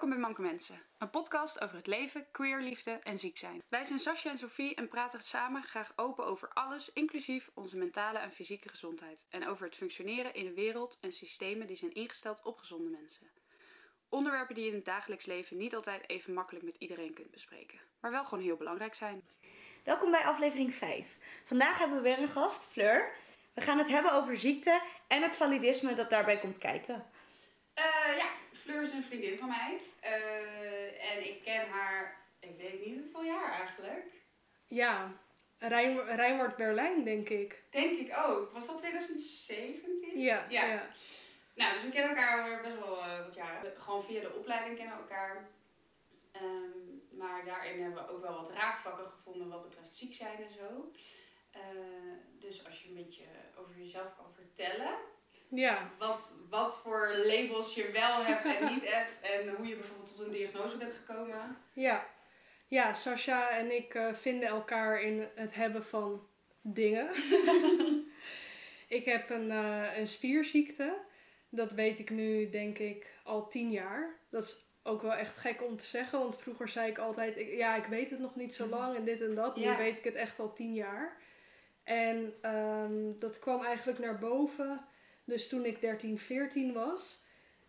Welkom bij Manke Mensen, een podcast over het leven, queer, liefde en ziek zijn. Wij zijn Sascha en Sophie en praten samen graag open over alles, inclusief onze mentale en fysieke gezondheid. En over het functioneren in een wereld en systemen die zijn ingesteld op gezonde mensen. Onderwerpen die je in het dagelijks leven niet altijd even makkelijk met iedereen kunt bespreken, maar wel gewoon heel belangrijk zijn. Welkom bij aflevering 5. Vandaag hebben we weer een gast, Fleur. We gaan het hebben over ziekte en het validisme dat daarbij komt kijken. Eh, ja, Fleur is een vriendin van mij. Eh, en ik ken haar, ik weet niet hoeveel jaar eigenlijk. Ja, Rijn, Rijnwaard Berlijn, denk ik. Denk ik ook. Was dat 2017? Ja, ja. Nou, dus we kennen elkaar best wel eh, wat jaren. Gewoon via de opleiding kennen we elkaar. Ehm, maar daarin hebben we ook wel wat raakvlakken gevonden wat betreft ziek zijn en zo. Eh, dus als je een beetje over jezelf kan vertellen. Ja. Wat, wat voor labels je wel hebt en niet hebt. En hoe je bijvoorbeeld tot een diagnose bent gekomen. Ja, ja Sascha en ik eh, vinden elkaar in het hebben van dingen. ik heb een, uh, een spierziekte. Dat weet ik nu, denk ik, al tien jaar. Dat is ook wel echt gek om te zeggen, want vroeger zei ik altijd: ik, ja, ik weet het nog niet zo lang en dit en dat. Nu weet ik het echt al tien jaar. En um, dat kwam eigenlijk naar boven. Dus toen ik 13, 14 was.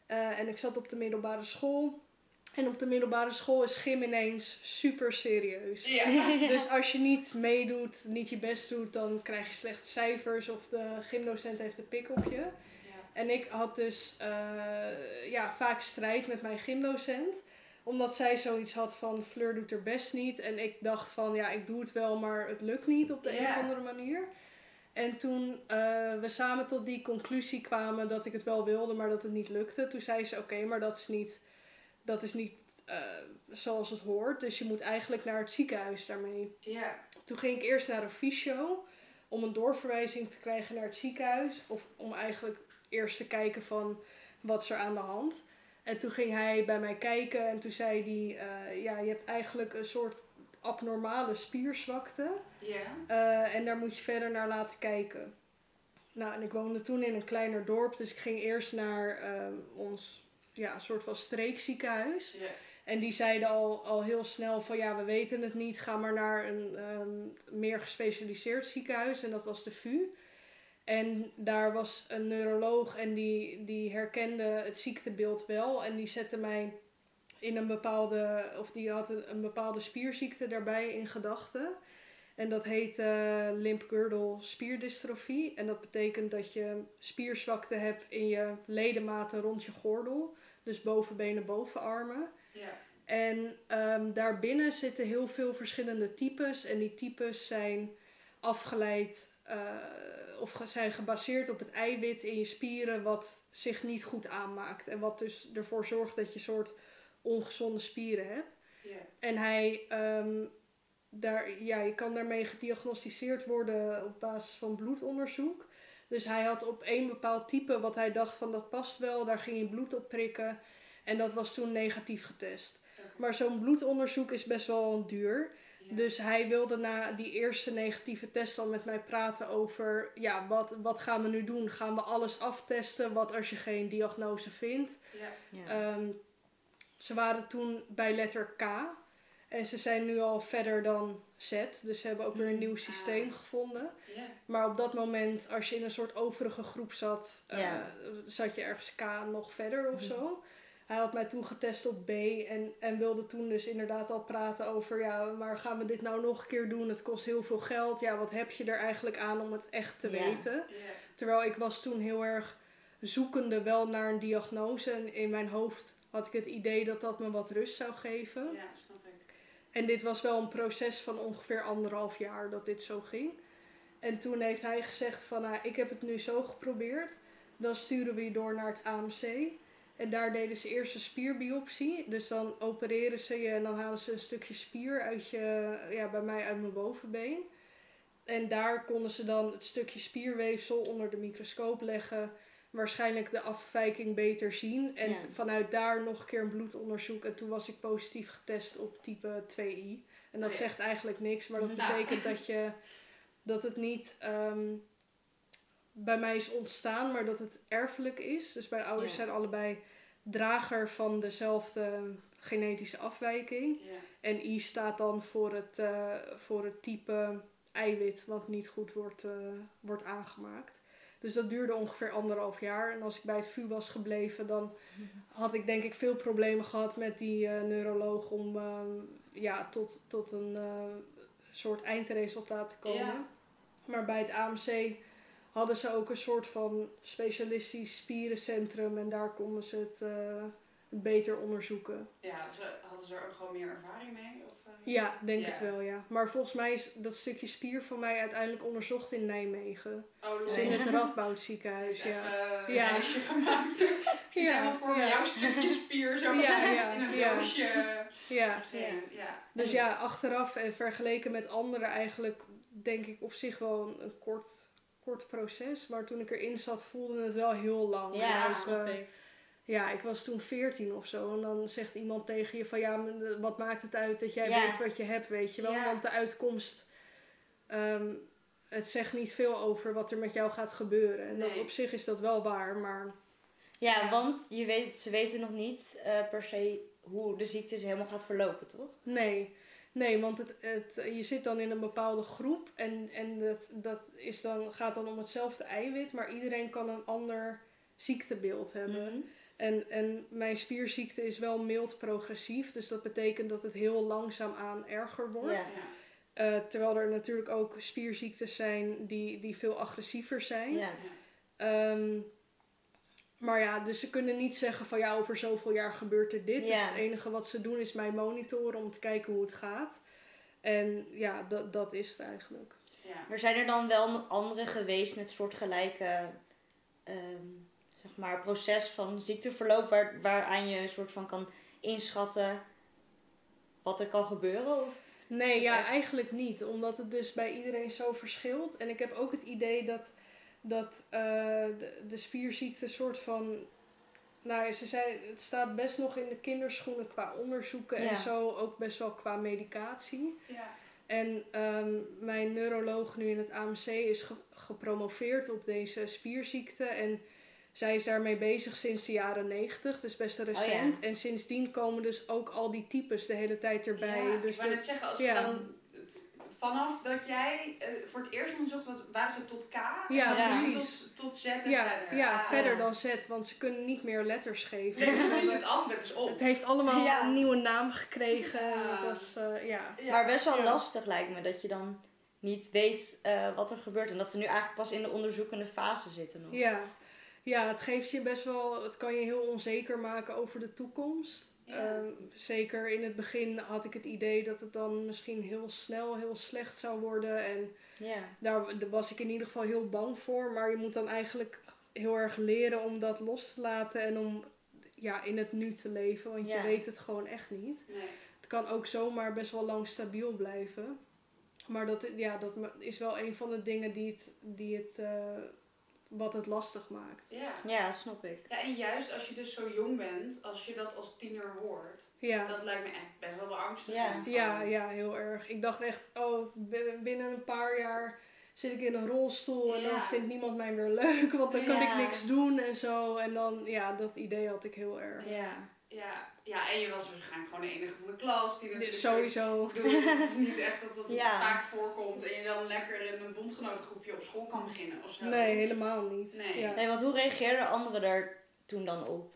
Uh, en ik zat op de middelbare school. En op de middelbare school is gym ineens super serieus. Ja. dus als je niet meedoet, niet je best doet, dan krijg je slechte cijfers of de gymdocent heeft een pik op je. En ik had dus uh, ja, vaak strijd met mijn gymdocent. Omdat zij zoiets had van Fleur doet er best niet. En ik dacht van ja, ik doe het wel, maar het lukt niet op de een of andere manier. En toen uh, we samen tot die conclusie kwamen dat ik het wel wilde, maar dat het niet lukte. Toen zei ze oké, okay, maar dat is niet, dat is niet uh, zoals het hoort. Dus je moet eigenlijk naar het ziekenhuis daarmee. Ja. Toen ging ik eerst naar een fysio om een doorverwijzing te krijgen naar het ziekenhuis. Of om eigenlijk eerst te kijken van wat is er aan de hand. En toen ging hij bij mij kijken en toen zei hij, uh, ja, je hebt eigenlijk een soort abnormale spierzwakte. Ja. Uh, en daar moet je verder naar laten kijken. Nou, en ik woonde toen in een kleiner dorp, dus ik ging eerst naar uh, ons ja, soort van streekziekenhuis. Ja. En die zeiden al, al heel snel van ja, we weten het niet, ga maar naar een um, meer gespecialiseerd ziekenhuis. En dat was de VU. En daar was een neuroloog en die, die herkende het ziektebeeld wel. En die zette mij in een bepaalde, of die had een, een bepaalde spierziekte daarbij in gedachten. En dat heet uh, limb-girdle spierdystrofie. En dat betekent dat je spierzwakte hebt in je ledematen rond je gordel. Dus bovenbenen, bovenarmen. Ja. En um, daarbinnen zitten heel veel verschillende types. En die types zijn afgeleid uh, of zijn gebaseerd op het eiwit in je spieren wat zich niet goed aanmaakt. En wat dus ervoor zorgt dat je soort ongezonde spieren hebt. Yeah. En hij, um, daar, ja, je kan daarmee gediagnosticeerd worden op basis van bloedonderzoek. Dus hij had op één bepaald type wat hij dacht van dat past wel, daar ging hij bloed op prikken. En dat was toen negatief getest. Okay. Maar zo'n bloedonderzoek is best wel duur. Ja. Dus hij wilde na die eerste negatieve test al met mij praten over, ja, wat, wat gaan we nu doen? Gaan we alles aftesten? Wat als je geen diagnose vindt? Ja. Ja. Um, ze waren toen bij letter K. En ze zijn nu al verder dan Z. Dus ze hebben ook weer een nieuw systeem Ah. gevonden. Maar op dat moment, als je in een soort overige groep zat, uh, Ja. zat je ergens K nog verder of zo. Hij had mij toen getest op B en, en wilde toen dus inderdaad al praten over, ja, maar gaan we dit nou nog een keer doen? Het kost heel veel geld. Ja, wat heb je er eigenlijk aan om het echt te weten? Terwijl ik was toen heel erg zoekende wel naar een diagnose. En in mijn hoofd had ik het idee dat dat me wat rust zou geven. Ja, snap ik. En dit was wel een proces van ongeveer anderhalf jaar dat dit zo ging. En toen heeft hij gezegd van, nou, ik heb het nu zo geprobeerd. Dan sturen we je door naar het AMC. En daar deden ze eerst een spierbiopsie. Dus dan opereren ze je en dan halen ze een stukje spier uit je, ja, bij mij uit mijn bovenbeen. En daar konden ze dan het stukje spierweefsel onder de microscoop leggen. Waarschijnlijk de afwijking beter zien. En Ja. vanuit daar nog een keer een bloedonderzoek. En toen was ik positief getest op type 2i. En dat Oh ja. zegt eigenlijk niks, maar dat Nou. betekent dat, je, dat het niet ehm, bij mij is ontstaan, maar dat het erfelijk is. Dus mijn ouders Ja. zijn allebei drager van dezelfde genetische afwijking. En I staat dan voor het, eh, voor het type eiwit wat niet goed wordt, eh, wordt aangemaakt. Dus dat duurde ongeveer anderhalf jaar. En als ik bij het VU was gebleven, dan had ik denk ik veel problemen gehad met die eh, neuroloog om eh, ja, tot, tot een eh, soort eindresultaat te komen. Ja. Maar bij het AMC hadden ze ook een soort van specialistisch spierencentrum en daar konden ze het beter onderzoeken. Ja, ze, hadden ze er ook gewoon meer ervaring mee? Eh? Ja, denk het wel, ja. Maar volgens mij is dat stukje spier van mij uiteindelijk onderzocht in Nijmegen. Oh, Dus nee. in het Radboud ziekenhuis, Dus ja. een Ja. lijstje gemaakt. Zo. Ik zie helemaal voor me jouw stukje spier zo Ja, ja, in een ja. doosje. Ja. Ja. Dus ja, achteraf en vergeleken met anderen eigenlijk denk ik op zich wel een, een kort, kort proces. Maar toen ik erin zat voelde het wel heel lang. Ja, eh. Ja, ik was toen 14 of zo. En dan zegt iemand tegen je van ja, wat maakt het uit dat jij Ja. weet wat je hebt, weet je wel. Ja. Want de uitkomst, ehm, het zegt niet veel over wat er met jou gaat gebeuren. En dat op zich is dat wel waar, maar Ja, want je weet, ze weten nog niet eh, per se hoe de ziekte helemaal gaat verlopen, toch? Nee, nee want het, het, je zit dan in een bepaalde groep en, en dat, dat is dan, gaat dan om hetzelfde eiwit, maar iedereen kan een ander ziektebeeld hebben. Mhm. En, en mijn spierziekte is wel mild progressief, dus dat betekent dat het heel langzaam aan erger wordt. Ja. Ja. Eh, terwijl er natuurlijk ook spierziektes zijn die, die veel agressiever zijn. Ja. Ehm, maar ja, dus ze kunnen niet zeggen van ja, over zoveel jaar gebeurt er dit. Dus het enige wat ze doen is mij monitoren om te kijken hoe het gaat. En ja, dat, dat is het eigenlijk. Ja. Maar zijn er dan wel nog andere geweest met soortgelijke ehm, zeg maar, proces van ziekteverloop waar, waaraan je een soort van kan inschatten wat er kan gebeuren? Of? Nee, ja, echt- eigenlijk niet. Omdat het dus bij iedereen zo verschilt. En ik heb ook het idee dat, dat eh, de, de spierziekte soort van... Nou, ze zei, het staat best nog in de kinderschoenen qua onderzoeken Ja. en zo. Ook best wel qua medicatie. Ja. En ehm, mijn neuroloog nu in het AMC is ge- gepromoveerd op deze spierziekte. En zij is daarmee bezig sinds de jaren 90, dus best recent. En sindsdien komen dus ook al die types de hele tijd erbij. Ja, dus ik wou dat- net zeggen, als ja. dan vanaf dat jij eh, voor het eerst onderzocht, wat, waren ze tot K? Ja, en precies. Tot, tot Z en ja, verder. ja, Ah. verder dan Z, want ze kunnen niet meer letters geven. Nee, precies, het alfabet is op. Het heeft allemaal Ja. een nieuwe naam gekregen. Dat was, eh, ja. Ja. Maar best wel Ja. lastig lijkt me dat je dan niet weet eh, wat er gebeurt. En dat ze nu eigenlijk pas in de onderzoekende fase zitten nog. Ja. Ja, het geeft je best wel, het kan je heel onzeker maken over de toekomst. Ja. Ehm, zeker in het begin had ik het idee dat het dan misschien heel snel heel slecht zou worden. En Ja. daar was ik in ieder geval heel bang voor. Maar je moet dan eigenlijk heel erg leren om dat los te laten en om ja, in het nu te leven. Want Ja. je weet het gewoon echt niet. Nee. Het kan ook zomaar best wel lang stabiel blijven. Maar dat, ja, dat is wel een van de dingen die het, die het, eh, wat het lastig maakt. Ja. ja, snap ik. ja, en juist als je dus zo jong bent, als je dat als tiener hoort, Ja. dat lijkt me echt best wel beangstigend. Ja. Ja, ja, heel erg. Ik dacht echt, oh, binnen een paar jaar zit ik in een rolstoel en dan vindt niemand mij meer leuk, want dan kan ik niks doen en zo. En dan, ja, dat idee had ik heel erg. Ja. Ja. Ja, en je was waarschijnlijk gewoon de enige van de klas die natuurlijk... Sowieso. Ik bedoel, het is niet echt dat dat Ja. vaak voorkomt en je dan lekker in een bondgenotengroepje op school kan beginnen of zo. Nee, helemaal niet. Nee. Ja. Want hoe reageerden anderen daar toen dan op?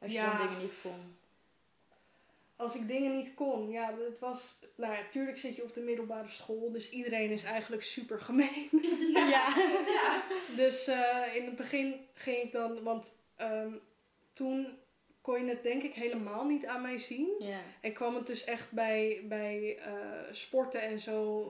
Als je Ja. dan dingen niet kon. Als ik dingen niet kon, ja, het was... Nou ja, tuurlijk zit je op de middelbare school, dus iedereen is eigenlijk super gemeen. Ja. Ja. Dus eh, in het begin ging ik dan, want ehm, toen kon je het denk ik helemaal niet aan mij zien. Ja. En kwam het dus echt bij, bij eh, sporten en zo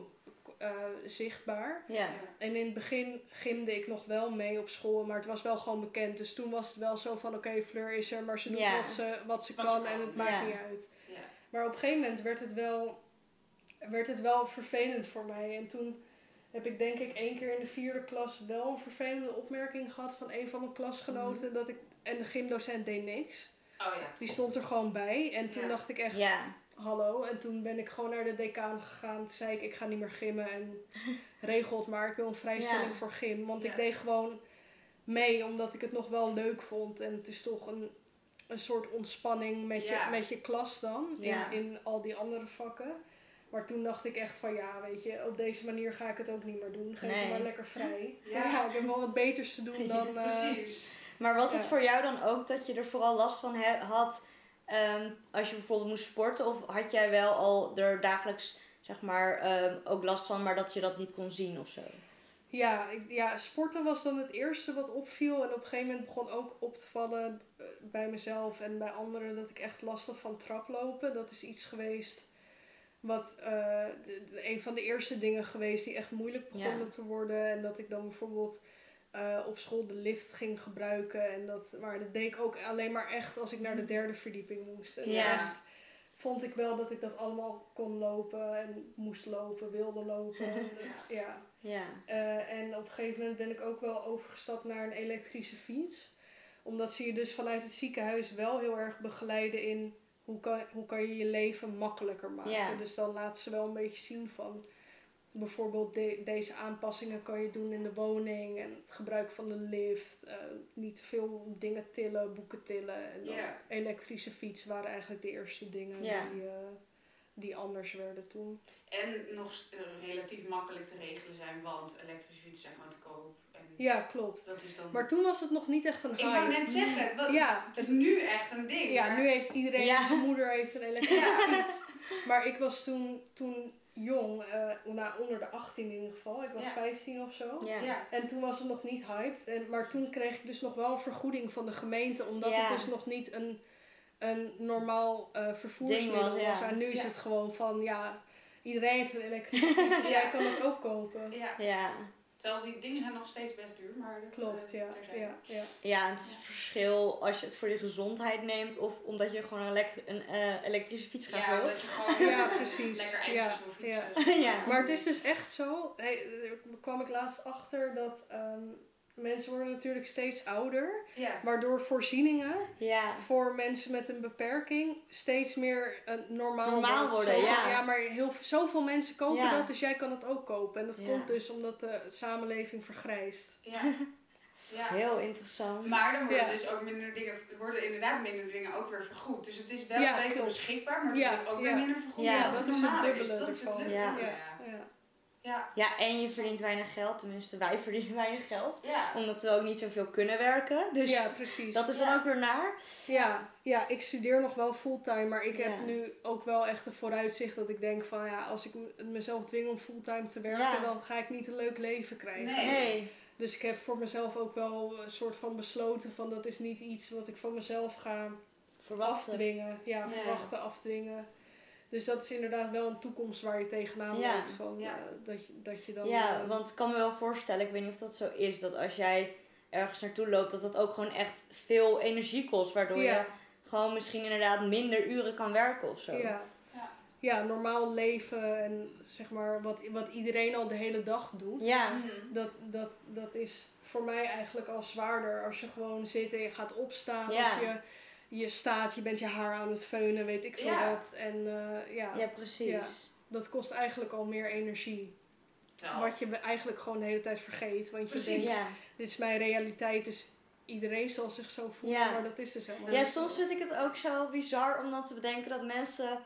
eh, zichtbaar. Ja. En in het begin gimde ik nog wel mee op school, maar het was wel gewoon bekend. Dus toen was het wel zo van, oké, Fleur is er, maar ze doet wat ze, wat ze Wat kan en het maakt niet uit. Ja. Maar op een gegeven moment werd het wel, werd het wel vervelend voor mij. En toen heb ik denk ik één keer in de vierde klas wel een vervelende opmerking gehad van een van mijn klasgenoten. Mhm. dat ik, en de gymdocent deed niks. Oh ja. Die stond er gewoon bij. En toen Ja. dacht ik echt, Ja. hallo. En toen ben ik gewoon naar de decaan gegaan. Toen zei ik, ik ga niet meer gymmen. En regel het maar. Ik wil een vrijstelling Ja. voor gym. Want Ja. ik deed gewoon mee omdat ik het nog wel leuk vond. En het is toch een een soort ontspanning met je, met je klas dan. Ja. In, in al die andere vakken. Maar toen dacht ik echt van ja, weet je, op deze manier ga ik het ook niet meer doen. Geef Nee. me maar lekker vrij. Ja. Ja. ik heb wel wat beters te doen dan. eh, Precies. Maar was het Ja. voor jou dan ook dat je er vooral last van had ehm, als je bijvoorbeeld moest sporten? Of had jij wel al er dagelijks zeg maar ehm, ook last van, maar dat je dat niet kon zien of zo? Ja, ik, ja, sporten was dan het eerste wat opviel. En op een gegeven moment begon ook op te vallen eh, bij mezelf en bij anderen dat ik echt last had van traplopen. Dat is iets geweest wat eh, de- de- een van de eerste dingen geweest die echt moeilijk begonnen Ja. te worden. En dat ik dan bijvoorbeeld eh, op school de lift ging gebruiken. En dat, maar dat deed ik ook alleen maar echt als ik naar de derde verdieping moest. En Ja. rest vond ik wel dat ik dat allemaal kon lopen en moest lopen, wilde lopen. En, ja. Ja. Eh, en op een gegeven moment ben ik ook wel overgestapt naar een elektrische fiets. Omdat ze je dus vanuit het ziekenhuis wel heel erg begeleiden in hoe kan, hoe kan je je leven makkelijker maken. Ja. Dus dan laten ze wel een beetje zien van bijvoorbeeld de- deze aanpassingen kan je doen in de woning en het gebruik van de lift. eh, niet te veel dingen tillen, boeken tillen. En dan elektrische fiets waren eigenlijk de eerste dingen die, eh, die anders werden toen. En nog eh, relatief makkelijk te regelen zijn, want elektrische fietsen zijn gewoon te koop. En Ja, klopt. dat is dan... Maar toen was het nog niet echt een ik hype. wou net zeggen, wat, Ja, het is nu echt een ding. Ja, maar- nu heeft iedereen, Ja. zijn moeder heeft een elektrische fiets. Maar ik was toen, toen jong, eh, nou, onder de 18 in ieder geval. Ik was Ja. 15 of zo. Ja. Ja. En toen was het nog niet hyped. En, maar toen kreeg ik dus nog wel een vergoeding van de gemeente. Omdat Ja. het dus nog niet een, een normaal eh, vervoersmiddel Ding was. En nu is Ja. het gewoon van, ja, iedereen heeft een elektrische fiets. Dus jij kan het ook kopen. Ja. Ja. Terwijl die dingen zijn nog steeds best duur, maar dat Klopt, eh, ja. ja, ja. Ja, en het is het verschil als je het voor je gezondheid neemt of omdat je gewoon een, een eh, elektrische fiets gaat Ja, wil. omdat je gewoon Ja, precies. lekker Ja, eindjes wil fietsen. ja. ja. Maar het is dus echt zo, hey, kwam ik laatst achter dat ehm, mensen worden natuurlijk steeds ouder. Ja. Waardoor voorzieningen Ja. voor mensen met een beperking steeds meer eh, normaal, Normaal worden, ja. Ja, maar heel, zoveel mensen kopen Ja. dat, dus jij kan het ook kopen. En dat Ja. komt dus omdat de samenleving vergrijst. Ja. ja. Heel interessant. Maar dan worden Ja. dus ook minder dingen, worden inderdaad minder dingen ook weer vergoed. Dus het is wel Ja, beter beschikbaar, maar het Ja, wordt ook ja. weer minder vergoed. Ja, dat het is het dubbele Dat is het ervan. leuke, Ja. ja. Ja. Ja. Ja, en je verdient weinig geld. Tenminste, wij verdienen weinig geld. Ja. Omdat we ook niet zoveel kunnen werken. Dus ja, precies. dat is dan Ja. ook weer naar. Ja, ja, ik studeer nog wel fulltime, maar ik heb nu ook wel echt een vooruitzicht dat ik denk van ja, als ik mezelf dwing om fulltime te werken, Ja. dan ga ik niet een leuk leven krijgen. Nee. Nee. Dus ik heb voor mezelf ook wel een soort van besloten van dat is niet iets wat ik van mezelf ga Verwachten. afdwingen. Ja, Ja. verwachten, afdwingen. Dus dat is inderdaad wel een toekomst waar je tegenaan Ja. loopt. Van, Ja. eh, dat, je, dat je dan... Ja, eh, want ik kan me wel voorstellen, ik weet niet of dat zo is, dat als jij ergens naartoe loopt, dat dat ook gewoon echt veel energie kost. Waardoor Ja. je gewoon misschien inderdaad minder uren kan werken of zo. Ja. Ja. ja, normaal leven en zeg maar wat, wat iedereen al de hele dag doet. Ja. Mhm. Dat, dat, dat is voor mij eigenlijk al zwaarder. Als je gewoon zit en je gaat opstaan. Ja. Of je, je staat, je bent je haar aan het feunen, weet ik veel Ja. wat. En eh, ja, Ja, precies. Ja. dat kost eigenlijk al meer energie. Wat je eigenlijk gewoon de hele tijd vergeet. Want je Precies. denkt, Ja. dit is mijn realiteit, dus iedereen zal zich zo voelen. Ja. Maar dat is dus helemaal ja, soms vind ik het ook zo bizar om dan te bedenken dat mensen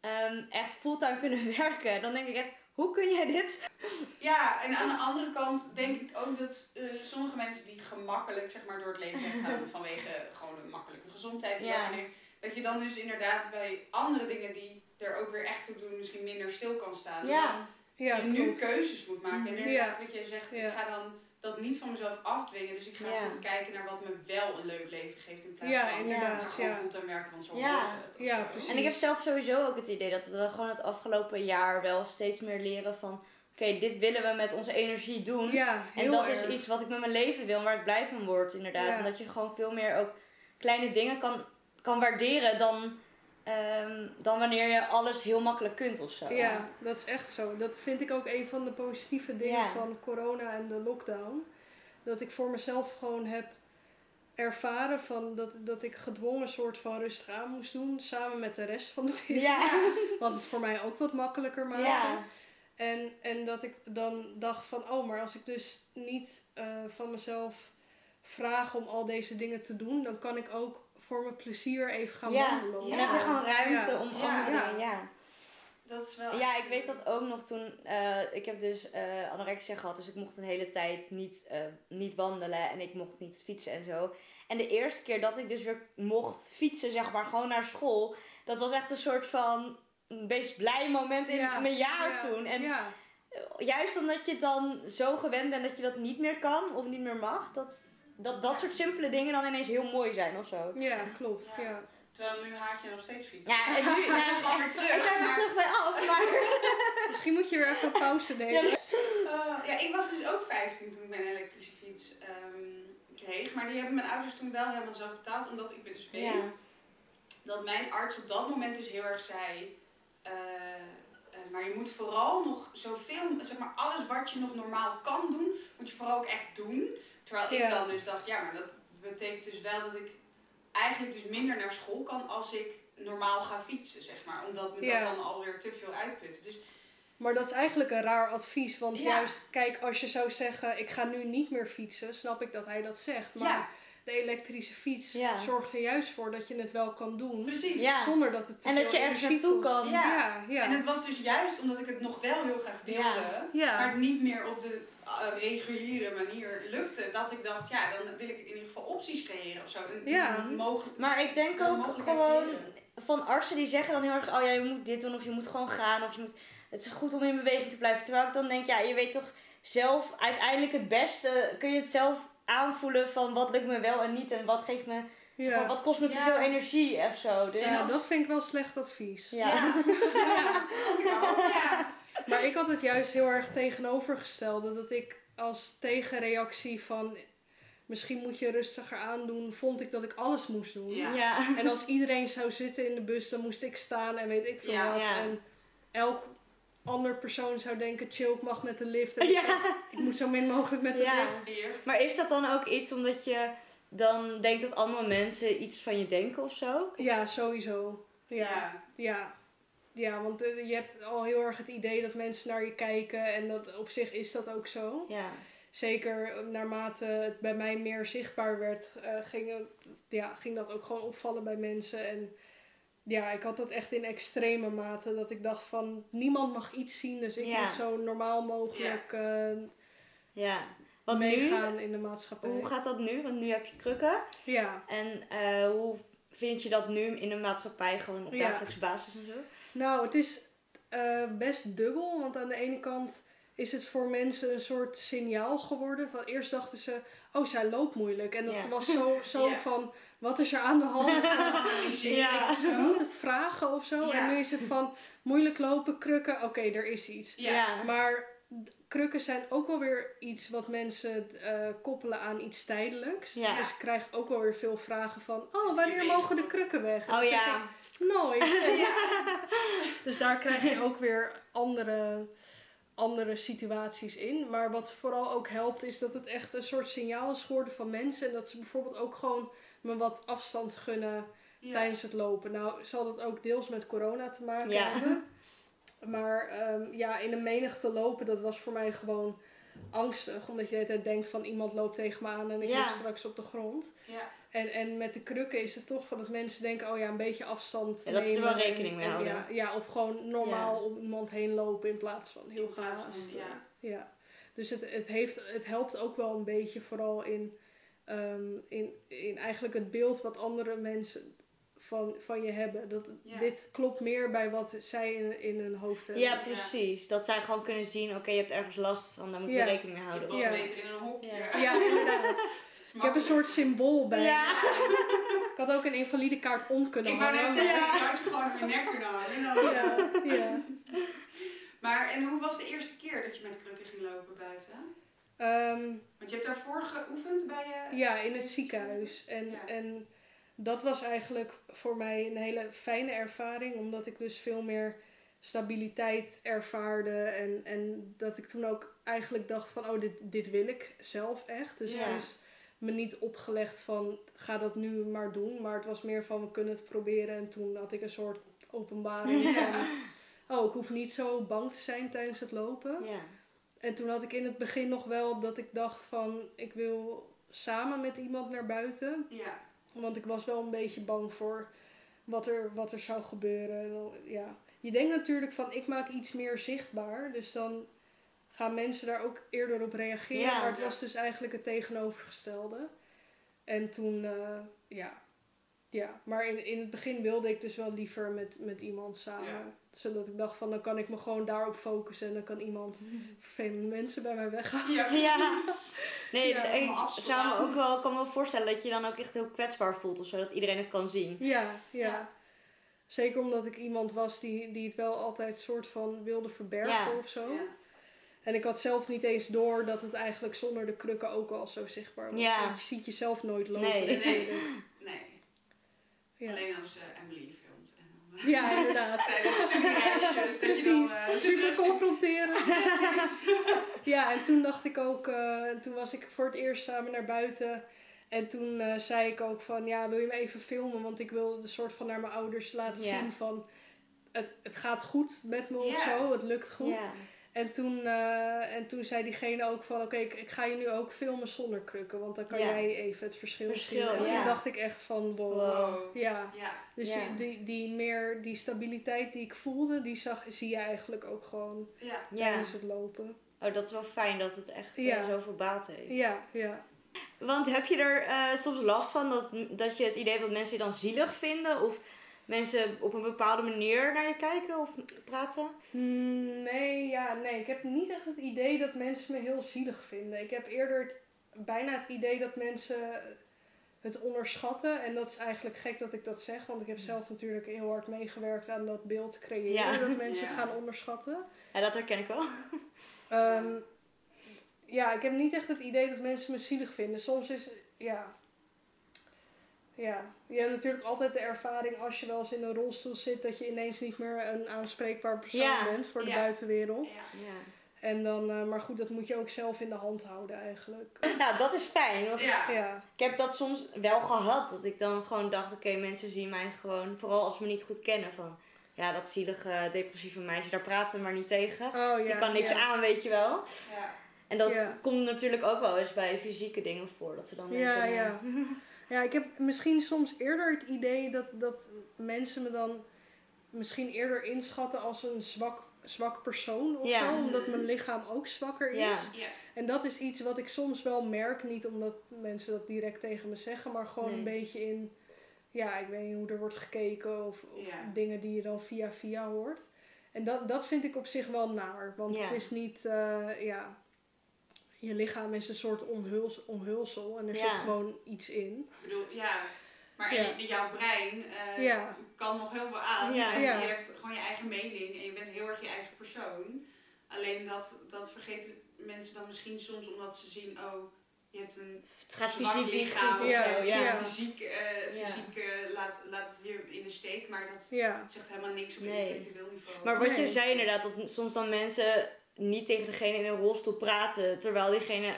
ehm, echt fulltime kunnen werken. Dan denk ik echt, hoe kun jij dit? Ja, en aan de andere kant denk ik ook dat eh, sommige mensen die gemakkelijk zeg maar, door het leven zijn gegaan vanwege gewoon een makkelijke gezondheid en Ja. dat dingen, dat je dan dus inderdaad bij andere dingen die er ook weer echt toe doen, misschien minder stil kan staan. Ja. Dat Ja, je nu keuzes moet maken. En Mhm. inderdaad, wat je zegt, ga dan dat niet van mezelf afdwingen. Dus ik ga Ja. goed kijken naar wat me wel een leuk leven geeft in plaats Ja, van inderdaad, ik ga gewoon ja. fulltime werken, want zo Ja. het. Ja, precies. En ik heb zelf sowieso ook het idee dat we gewoon het afgelopen jaar wel steeds meer leren van... Oké, dit willen we met onze energie doen. Ja, heel En dat erg. is iets wat ik met mijn leven wil, waar ik blij van word, inderdaad. Ja. En dat je gewoon veel meer ook kleine dingen kan, kan waarderen dan, ehm, dan wanneer je alles heel makkelijk kunt of zo. Ja, dat is echt zo. Dat vind ik ook een van de positieve dingen Ja. van corona en de lockdown. Dat ik voor mezelf gewoon heb ervaren van dat, dat ik gedwongen soort van rustig aan moest doen. Samen met de rest van de wereld. Ja. Wat het voor mij ook wat makkelijker maakte. Ja. En, en dat ik dan dacht van, oh, maar als ik dus niet eh, van mezelf vraag om al deze dingen te doen, dan kan ik ook voor mijn plezier even gaan Ja, wandelen. of En heb je gewoon ruimte Ja. om Ja. andere Ja. ja. Dat is wel. Ja, ik weet dat ook nog toen. eh, ik heb dus eh, anorexia gehad, dus ik mocht een hele tijd niet, eh, niet wandelen en ik mocht niet fietsen en zo. En de eerste keer dat ik dus weer mocht fietsen, zeg maar, gewoon naar school, dat was echt een soort van een best blij moment in Ja, mijn jaar ja, toen. En ja. juist omdat je dan zo gewend bent dat je dat niet meer kan of niet meer mag, dat dat, dat soort simpele dingen dan ineens heel mooi zijn of zo. ja, klopt. Ja. Ja. Terwijl nu haat je nog steeds fietsen. Ja, en nu, nou, gewoon weer terug, ik ben er maar- terug bij af, maar... Misschien moet je weer even pauze nemen. Ja, Eh, ja, ik was dus ook 15 toen ik mijn elektrische fiets ehm, kreeg. Maar die hebben mijn ouders toen wel helemaal zelf betaald. Omdat ik dus weet Ja. dat mijn arts op dat moment dus heel erg zei... eh, eh, maar je moet vooral nog zoveel, zeg maar alles wat je nog normaal kan doen, moet je vooral ook echt doen. Terwijl ik dan dus dacht, ja, maar dat betekent dus wel dat ik eigenlijk dus minder naar school kan als ik normaal ga fietsen, zeg maar. Omdat me Ja. dat dan alweer te veel uitput. Dus Maar dat is eigenlijk een raar advies. Want Ja. juist, kijk, als je zou zeggen, ik ga nu niet meer fietsen, snap ik dat hij dat zegt. Maar ja, de elektrische fiets Ja. zorgt er juist voor dat je het wel kan doen. precies. Ja. Zonder dat het te En dat je ergens naartoe kan. Ja, ja. ja. En het was dus juist omdat ik het nog wel heel graag wilde, Ja. maar het niet meer op de uh, reguliere manier lukte, dat ik dacht, ja, dan wil ik in ieder geval opties creëren of zo. Een, Ja. een mogelijk, Maar ik denk ook gewoon creëren. van artsen die zeggen dan heel erg, oh ja, je moet dit doen of je moet gewoon gaan of je moet, het is goed om in beweging te blijven. Terwijl ik dan denk, ja, je weet toch zelf uiteindelijk het beste, kun je het zelf aanvoelen van wat lukt me wel en niet en wat geeft me, zeg maar, wat kost me te Ja. veel energie of zo. Dus, Ja, dat vind ik wel slecht advies. ja. Ja, ja. ja. Maar ik had het juist heel erg tegenovergestelde. Dat ik als tegenreactie van misschien moet je rustiger aandoen, vond ik dat ik alles moest doen. Ja. Ja. En als iedereen zou zitten in de bus, dan moest ik staan en weet ik veel Ja, wat. ja. En elk ander persoon zou denken, chill, ik mag met de lift. En Ja. ik moet zo min mogelijk met de Ja. lift. Weer. Maar is dat dan ook iets omdat je dan denkt dat andere mensen iets van je denken of zo? Ja, sowieso. Ja, Ja. ja. ja. want eh, je hebt al heel erg het idee dat mensen naar je kijken. En dat, op zich is dat ook zo. Ja. Zeker eh, naarmate het bij mij meer zichtbaar werd, eh, ging, ja, ging dat ook gewoon opvallen bij mensen. En ja, ik had dat echt in extreme mate. Dat ik dacht van, niemand mag iets zien. Dus ik Ja. moet zo normaal mogelijk eh, Ja. Want nu, meegaan in de maatschappij. hoe gaat dat nu? Want nu heb je krukken. Ja, En eh, hoe vind je dat nu in de maatschappij gewoon op Ja. dagelijkse basis en zo? nou, het is eh, best dubbel. Want aan de ene kant is het voor mensen een soort signaal geworden. Van eerst dachten ze, oh, zij loopt moeilijk. En dat Ja. was zo, zo Ja. van, wat is er aan de hand? Ja. Je moet het vragen of zo. Ja. En nu is het van moeilijk lopen, krukken, oké, er is iets. Ja. Maar krukken zijn ook wel weer iets wat mensen eh, koppelen aan iets tijdelijks. Ja. Dus ik krijg ook wel weer veel vragen van, oh, wanneer mogen de krukken weg? En Oh dan zeg ja. ik, nooit. Dus daar krijg je ook weer andere, andere situaties in. Maar wat vooral ook helpt, is dat het echt een soort signaal is geworden van mensen. En dat ze bijvoorbeeld ook gewoon me wat afstand gunnen Ja. tijdens het lopen. Nou, zal dat ook deels met corona te maken Ja. hebben. Maar ehm, ja, in een menigte lopen, dat was voor mij gewoon angstig. Omdat je de hele tijd denkt van iemand loopt tegen me aan en ik Ja. straks op de grond. Ja. En, en met de krukken is het toch van dat mensen denken, oh ja, een beetje afstand Ja, dat ze er wel rekening en- mee en houden. Ja, ja, of gewoon normaal om iemand heen lopen in plaats van heel gehaast. ja. ja. Dus het, het, heeft, het helpt ook wel een beetje vooral in, ehm, in, in eigenlijk het beeld wat andere mensen van, van je hebben. Dat, Ja. Dit klopt meer bij wat zij in, in hun hoofd hebben. Ja, precies. Dat zij gewoon kunnen zien, oké, je hebt ergens last van, daar moeten Ja. we rekening mee houden. Ja. beter in een hokje. Ja. Inderdaad. Ik heb een soort symbool bij. Ja. Ik had ook een invalide kaart om kunnen Ik wou net zeggen, maar- je had je gewoon op je nek kunnen hangen. Ja, ja. Maar en hoe was de eerste keer dat je met krukken ging lopen buiten? Ehm, Want je hebt daarvoor geoefend bij je... ja, in het ziekenhuis. En, Ja. en dat was eigenlijk voor mij een hele fijne ervaring, omdat ik dus veel meer stabiliteit ervaarde. En, en dat ik toen ook eigenlijk dacht van, oh, dit, dit wil ik zelf echt. Dus Ja. het is me niet opgelegd van, ga dat nu maar doen. Maar het was meer van, we kunnen het proberen. En toen had ik een soort openbaring van, oh, ik hoef niet zo bang te zijn tijdens het lopen. Ja. En toen had ik in het begin nog wel dat ik dacht van ik wil samen met iemand naar buiten. Ja. Want ik was wel een beetje bang voor wat er, wat er zou gebeuren. Ja. Je denkt natuurlijk van ik maak iets meer zichtbaar. Dus dan gaan mensen daar ook eerder op reageren. Ja. maar het Ja. was dus eigenlijk het tegenovergestelde. En toen, eh, ja. Ja, maar in, in het begin wilde ik dus wel liever met, met iemand samen. Zodat ik dacht van dan kan ik me gewoon daarop focussen. En dan kan iemand vervelende mensen bij mij weghalen. Ja, Ja. Nee, Ja, ik zou me ook wel, kan me wel voorstellen dat je dan ook echt heel kwetsbaar voelt of zo, dat iedereen het kan zien. Ja, ja. Ja. Zeker omdat ik iemand was die, die het wel altijd soort van wilde verbergen Ja. of zo. Ja. En ik had zelf niet eens door dat het eigenlijk zonder de krukken ook al zo zichtbaar was. Ja. Je ziet jezelf nooit lopen Nee. Nee, Ja. alleen als eh, Emily filmt. En dan, eh, ja, inderdaad. Tijdens studiereisjes. dan, Precies, eh, super confronterend. ja, en toen dacht ik ook, eh, en toen was ik voor het eerst samen naar buiten. En toen eh, zei ik ook van, ja, wil je me even filmen? Want ik wil een soort van naar mijn ouders laten zien van, het, het gaat goed met me of zo, het lukt goed. En toen, eh, en toen zei diegene ook van, oké, ik, ik ga je nu ook filmen zonder krukken, want dan kan Ja. jij even het verschil, Verschil, zien. En ja. toen dacht ik echt van, wow. Wow. Ja, Ja, dus Ja. Die, die, die meer, die stabiliteit die ik voelde, die zag, zie je eigenlijk ook gewoon ja. Ja. tijdens het lopen. Oh, dat is wel fijn dat het echt eh, Ja. zoveel baat heeft. Ja, ja. Want heb je er eh, soms last van dat, dat je het idee hebt dat mensen je dan zielig vinden? Of mensen op een bepaalde manier naar je kijken of praten? Mm, Nee, ja, nee. Ik heb niet echt het idee dat mensen me heel zielig vinden. Ik heb eerder het- bijna het idee dat mensen het onderschatten. En dat is eigenlijk gek dat ik dat zeg, want ik heb zelf natuurlijk heel hard meegewerkt aan dat beeld creëren. Ja. Dat mensen het Ja. gaan onderschatten. Ja, dat herken ik wel. Ehm, ja, ik heb niet echt het idee dat mensen me zielig vinden. Soms is, ja. Ja, je hebt natuurlijk altijd de ervaring als je wel eens in een rolstoel zit, dat je ineens niet meer een aanspreekbaar persoon Ja. bent voor de Ja. buitenwereld. Ja. Ja. En dan, eh, maar goed, dat moet je ook zelf in de hand houden eigenlijk. Nou, dat is fijn. Want Ja. Ja, ik heb dat soms wel gehad. Dat ik dan gewoon dacht, oké, mensen zien mij gewoon, vooral als ze me niet goed kennen, van... Ja, dat zielige, depressieve meisje, daar praten we maar niet tegen. oh ja. Die kan niks ja. aan, weet je wel. Ja. En dat Ja. komt natuurlijk ook wel eens bij fysieke dingen voor. Dat ze dan Ja, denken, ja. eh, Ja, ik heb misschien soms eerder het idee dat, dat mensen me dan misschien eerder inschatten als een zwak, zwak persoon of Ja. zo, omdat mijn lichaam ook zwakker is. Ja. Ja. En dat is iets wat ik soms wel merk, niet omdat mensen dat direct tegen me zeggen, maar gewoon Nee. een beetje in, ja, ik weet niet hoe er wordt gekeken of, of Ja. dingen die je dan via via hoort. En dat, dat vind ik op zich wel naar, want Ja. het is niet, eh, ja, je lichaam is een soort omhuls, omhulsel en er Ja. zit gewoon iets in. Ik bedoel, ja. Maar Ja. je- jouw brein eh, Ja. kan nog heel veel aan. Ja. En Ja. Je hebt gewoon je eigen mening en je bent heel erg je eigen persoon. Alleen dat, dat vergeten mensen dan misschien soms omdat ze zien, oh, je hebt een Het gaat fysiek lichaam. goed of Ja, zo. ja, Ja. ja. fysiek, eh, Ja. fysiek eh, laat, laat het je in de steek, maar dat Ja, zegt helemaal niks op Nee. intellectueel niveau. Maar wat je zei inderdaad, dat soms dan mensen niet tegen degene in een rolstoel praten, terwijl diegene...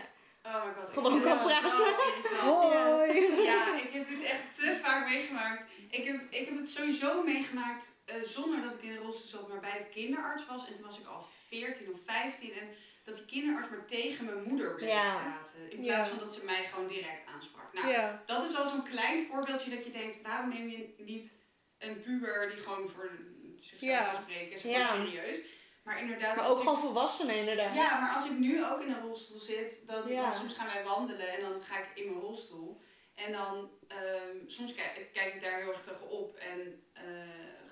Oh my god. Gewoon kan praten. hoi! Ja, ik heb dit echt te vaak meegemaakt. Ik heb, ik heb het sowieso meegemaakt eh, zonder dat ik in een rolstoel zat, maar bij de kinderarts was. En toen was ik al 14 of 15. En dat die kinderarts maar tegen mijn moeder bleef Ja. praten. In Ja. plaats van dat ze mij gewoon direct aansprak. Nou, Ja, dat is al zo'n klein voorbeeldje dat je denkt, waarom neem je niet een puber die gewoon voor zichzelf Ja. kan spreken, is gewoon serieus. Maar inderdaad, Maar ook ik- gewoon volwassenen inderdaad. ja, maar als ik nu ook in een rolstoel zit, dan, Ja. soms gaan wij wandelen en dan ga ik in mijn rolstoel. En dan, ehm, soms kijk, kijk ik daar heel erg tegen op en eh,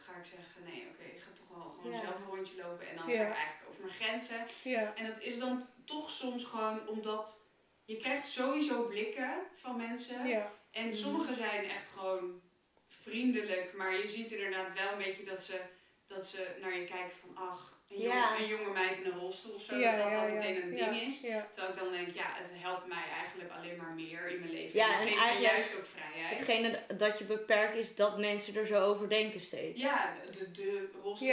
ga ik zeggen, nee oké, ik ga toch wel gewoon Ja. zelf een rondje lopen. En dan Ja. ga ik eigenlijk over mijn grenzen. ja, En dat is dan toch soms gewoon omdat je krijgt sowieso blikken van mensen. ja, En Mhm. sommige zijn echt gewoon vriendelijk, maar je ziet inderdaad wel een beetje dat ze, dat ze naar je kijken van ach, een, jonge, Ja. een jonge meid in een rolstoel of zo, ja, dat dat al meteen een ding is. Terwijl ik dan denk, ja, het helpt mij eigenlijk alleen maar meer in mijn leven. Ja, en het geeft mij eigenlijk juist ook vrijheid. Hetgene dat je beperkt is dat mensen er zo over denken steeds. Ja, de, de rolstoel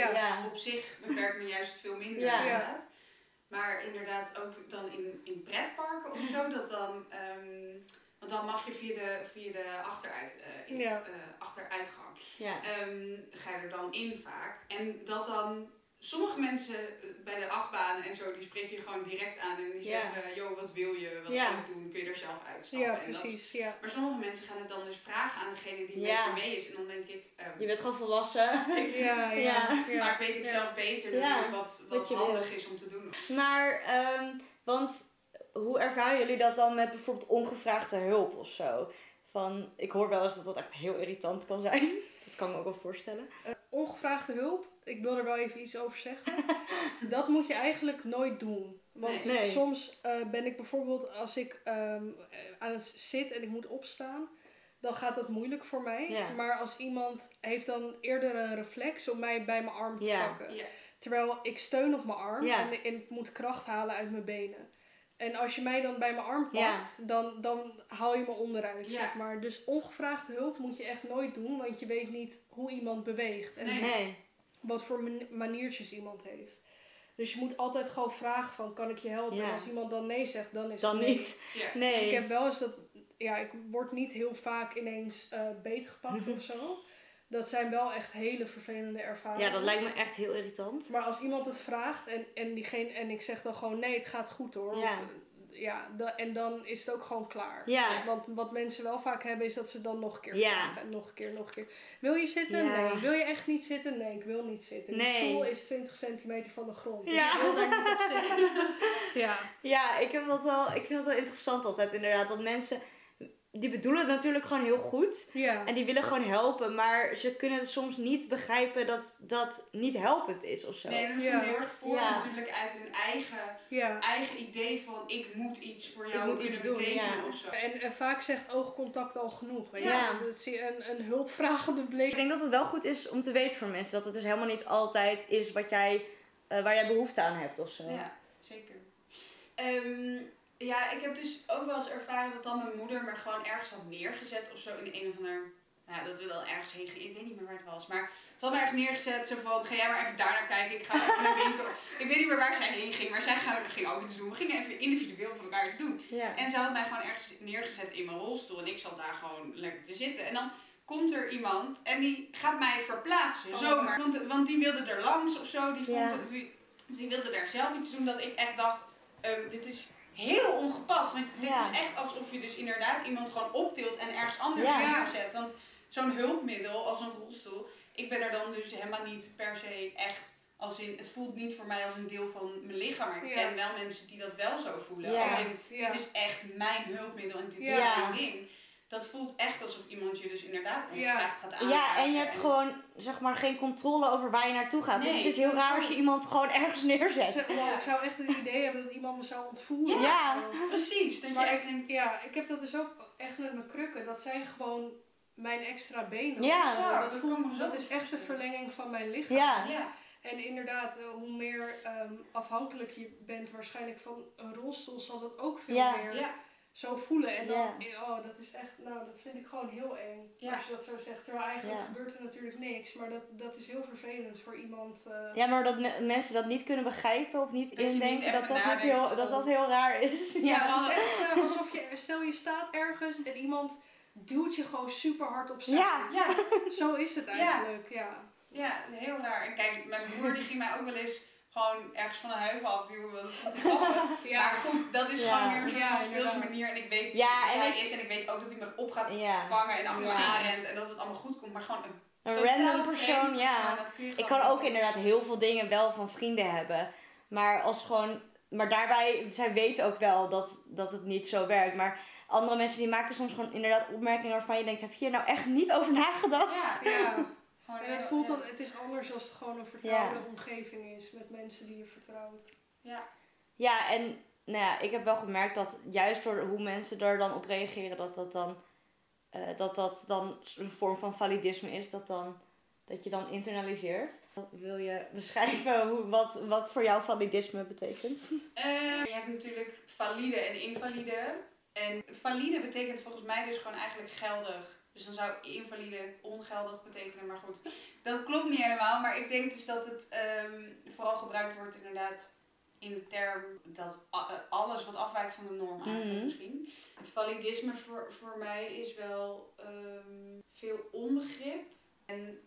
op zich beperkt me juist veel minder inderdaad. Maar inderdaad ook dan in, in pretparken of zo, dat dan... ehm, want dan mag je via de, via de achteruit, eh, in- Ja. eh, achteruitgang. Ja. ehm, ga je er dan in vaak. En dat dan sommige mensen eh, bij de achtbanen en zo, die spreken je gewoon direct aan en die Ja. zeggen, joh, wat wil je, wat Ja. zal ik doen, kun je er zelf uitstappen. Ja, En dat- precies. Ja. maar sommige mensen gaan het dan dus vragen aan degene die Ja. met je mee is. En dan denk ik, ehm, Je bent gewoon volwassen. ik- Ja, ja, Ja. ja. maar weet ik Ja. zelf beter Ja, natuurlijk wat, wat, wat je handig wil. is om te doen. Maar, ehm, want hoe ervaren jullie dat dan met bijvoorbeeld ongevraagde hulp of zo? Van, ik hoor wel eens dat dat echt heel irritant kan zijn. Dat kan ik me ook wel voorstellen. Ongevraagde hulp, ik wil er wel even iets over zeggen. dat moet je eigenlijk nooit doen. Want Nee. Soms eh, ben ik bijvoorbeeld, als ik ehm, aan het zit en ik moet opstaan, dan gaat dat moeilijk voor mij. Ja. Maar als iemand heeft dan eerder een reflex om mij bij mijn arm te Ja. pakken. Ja. Terwijl ik steun op mijn arm en, en ik moet kracht halen uit mijn benen. En als je mij dan bij mijn arm pakt, Ja. dan, dan haal je me onderuit, Ja. zeg maar. Dus ongevraagde hulp moet je echt nooit doen, want je weet niet hoe iemand beweegt. En Nee. Nee. Wat voor man- maniertjes iemand heeft. Dus je moet altijd gewoon vragen van, kan ik je helpen? Ja. En als iemand dan nee zegt, dan is Dan het nee. niet. Ja. Nee. Dus ik heb wel eens dat, ja, ik word niet heel vaak ineens eh beetgepakt of zo. Dat zijn wel echt hele vervelende ervaringen. Ja, dat lijkt me echt heel irritant. Maar als iemand het vraagt en, en, diegene, en ik zeg dan gewoon nee, het gaat goed hoor. Ja. Of, ja, da- en dan is het ook gewoon klaar. Ja. Want wat mensen wel vaak hebben is dat ze dan nog een keer Ja. vragen. En nog een keer, nog een keer. Wil je zitten? Ja. Nee. Wil je echt niet zitten? Nee, ik wil niet zitten. Nee. De stoel is 20 centimeter van de grond. Dus Ja. ik wil daar niet op zitten. Ja. Ja, ik, heb dat wel, ik vind dat wel interessant altijd inderdaad. Dat mensen, die bedoelen het natuurlijk gewoon heel goed. Ja. En die willen gewoon helpen. Maar ze kunnen soms niet begrijpen dat dat niet helpend is of zo. Nee, dat Ja. komt heel erg voor Ja. natuurlijk uit hun eigen, ja. eigen idee van ik moet iets voor Ik jou moet kunnen iets doen, betekenen ja. of zo. En, en vaak zegt oogcontact al genoeg. Weet? Ja. Dat zie je een, een hulpvragende Ik blik. denk dat het wel goed is om te weten voor mensen. Dat het dus helemaal niet altijd is wat jij, eh, waar jij behoefte aan hebt of zo. Ja, zeker. Ehm, ja, ik heb dus ook wel eens ervaren dat dan mijn moeder me gewoon ergens had neergezet of zo in een of ander. Ja, dat we dan ergens heen gingen. Ik weet niet meer waar het was. Maar ze had me ergens neergezet. Zo van: ga jij maar even daar naar kijken. Ik ga even naar de winkel. Ik weet niet meer waar zij heen ging. Maar zij ging ook iets doen. We gingen even individueel voor elkaar iets doen. Ja. En ze had mij gewoon ergens neergezet in mijn rolstoel. En ik zat daar gewoon lekker te zitten. En dan komt er iemand en die gaat mij verplaatsen. Oh. Zomaar. Want, want die wilde er langs of zo. Die, vond Ja. het- die, die wilde daar zelf iets doen. Dat ik echt dacht, ehm, dit is heel ongepast. Want dit Ja. is echt alsof je dus inderdaad iemand gewoon optilt en ergens anders Ja. neerzet. Want zo'n hulpmiddel als een rolstoel. Ik ben er dan dus helemaal niet per se echt... Als in, het voelt niet voor mij als een deel van mijn lichaam. Maar ik ken wel mensen die dat wel zo voelen. Als in, dit is echt mijn hulpmiddel en dit is mijn ding. Dat voelt echt alsof iemand je dus inderdaad Ja. ongevraagd gaat aanraken. Ja, en je hebt gewoon zeg maar geen controle over waar je naartoe gaat. dus het is heel raar als je iemand gewoon ergens neerzet. Wow, ik zou echt het idee hebben dat iemand me zou ontvoeren. Ja. Precies, dat je Maar echt ik, denkt... ja, ik heb dat dus ook echt met mijn krukken. Dat zijn gewoon mijn extra benen. Ja. zo. Dat, dat voelt- dat is echt de verlenging van mijn lichaam. Ja. Ja, En inderdaad, eh, hoe meer ehm, afhankelijk je bent waarschijnlijk van een rolstoel, zal dat ook veel Ja. meer ja, zo voelen. En dan, Ja. oh, dat is echt, nou, dat vind ik gewoon heel eng. Ja. Als je dat zo zegt. Terwijl eigenlijk Ja. gebeurt er natuurlijk niks. Maar dat, dat is heel vervelend voor iemand. eh, Ja, maar dat me- mensen dat niet kunnen begrijpen of niet Dat indenken, dat dat, heel, dat dat heel raar is. Ja, Ja, het is echt eh, alsof je, stel je staat ergens en iemand duwt je gewoon super hard opzij. Ja. ja, Zo is het eigenlijk, ja. ja, heel raar. En kijk, mijn broer die ging mij ook wel eens gewoon ergens van een heuvel afduwen. want Dat vond ik grappig. Ja, Maar goed, dat is Ja. gewoon meer een soort Ja, van speelse manier. En ik weet Ja, wie en hij ik- is. En ik weet ook dat hij me op gaat Ja. vangen en achter Ja. me aan rent. En dat het allemaal goed komt. Maar gewoon een, Een random persoon, ja. Ik kan ook inderdaad heel veel dingen wel van vrienden hebben. Maar als gewoon. Maar daarbij, zij weten ook wel dat, dat het niet zo werkt. Maar andere mensen die maken soms gewoon inderdaad opmerkingen waarvan je denkt, heb je hier nou echt niet over nagedacht? Ja, ja. Gewoon En het heel- voelt dan, het is anders als het gewoon een vertrouwde omgeving is met mensen die je vertrouwt. Ja. Ja, en nou ja, ik heb wel gemerkt dat juist door hoe mensen er dan op reageren, dat dat dan, eh, dat, dat dan een vorm van validisme is. Dat, dan, dat je dan internaliseert. Wil je beschrijven hoe, wat, wat voor jou validisme betekent? Eh, je hebt natuurlijk valide en invalide. En valide betekent volgens mij dus gewoon eigenlijk geldig. Dus dan zou invalide ongeldig betekenen. Maar goed, dat klopt niet helemaal. Maar ik denk dus dat het ehm, vooral gebruikt wordt inderdaad in de term dat eh, alles wat afwijkt van de norm eigenlijk Mhm. misschien. Validisme voor, voor mij is wel ehm, veel onbegrip. En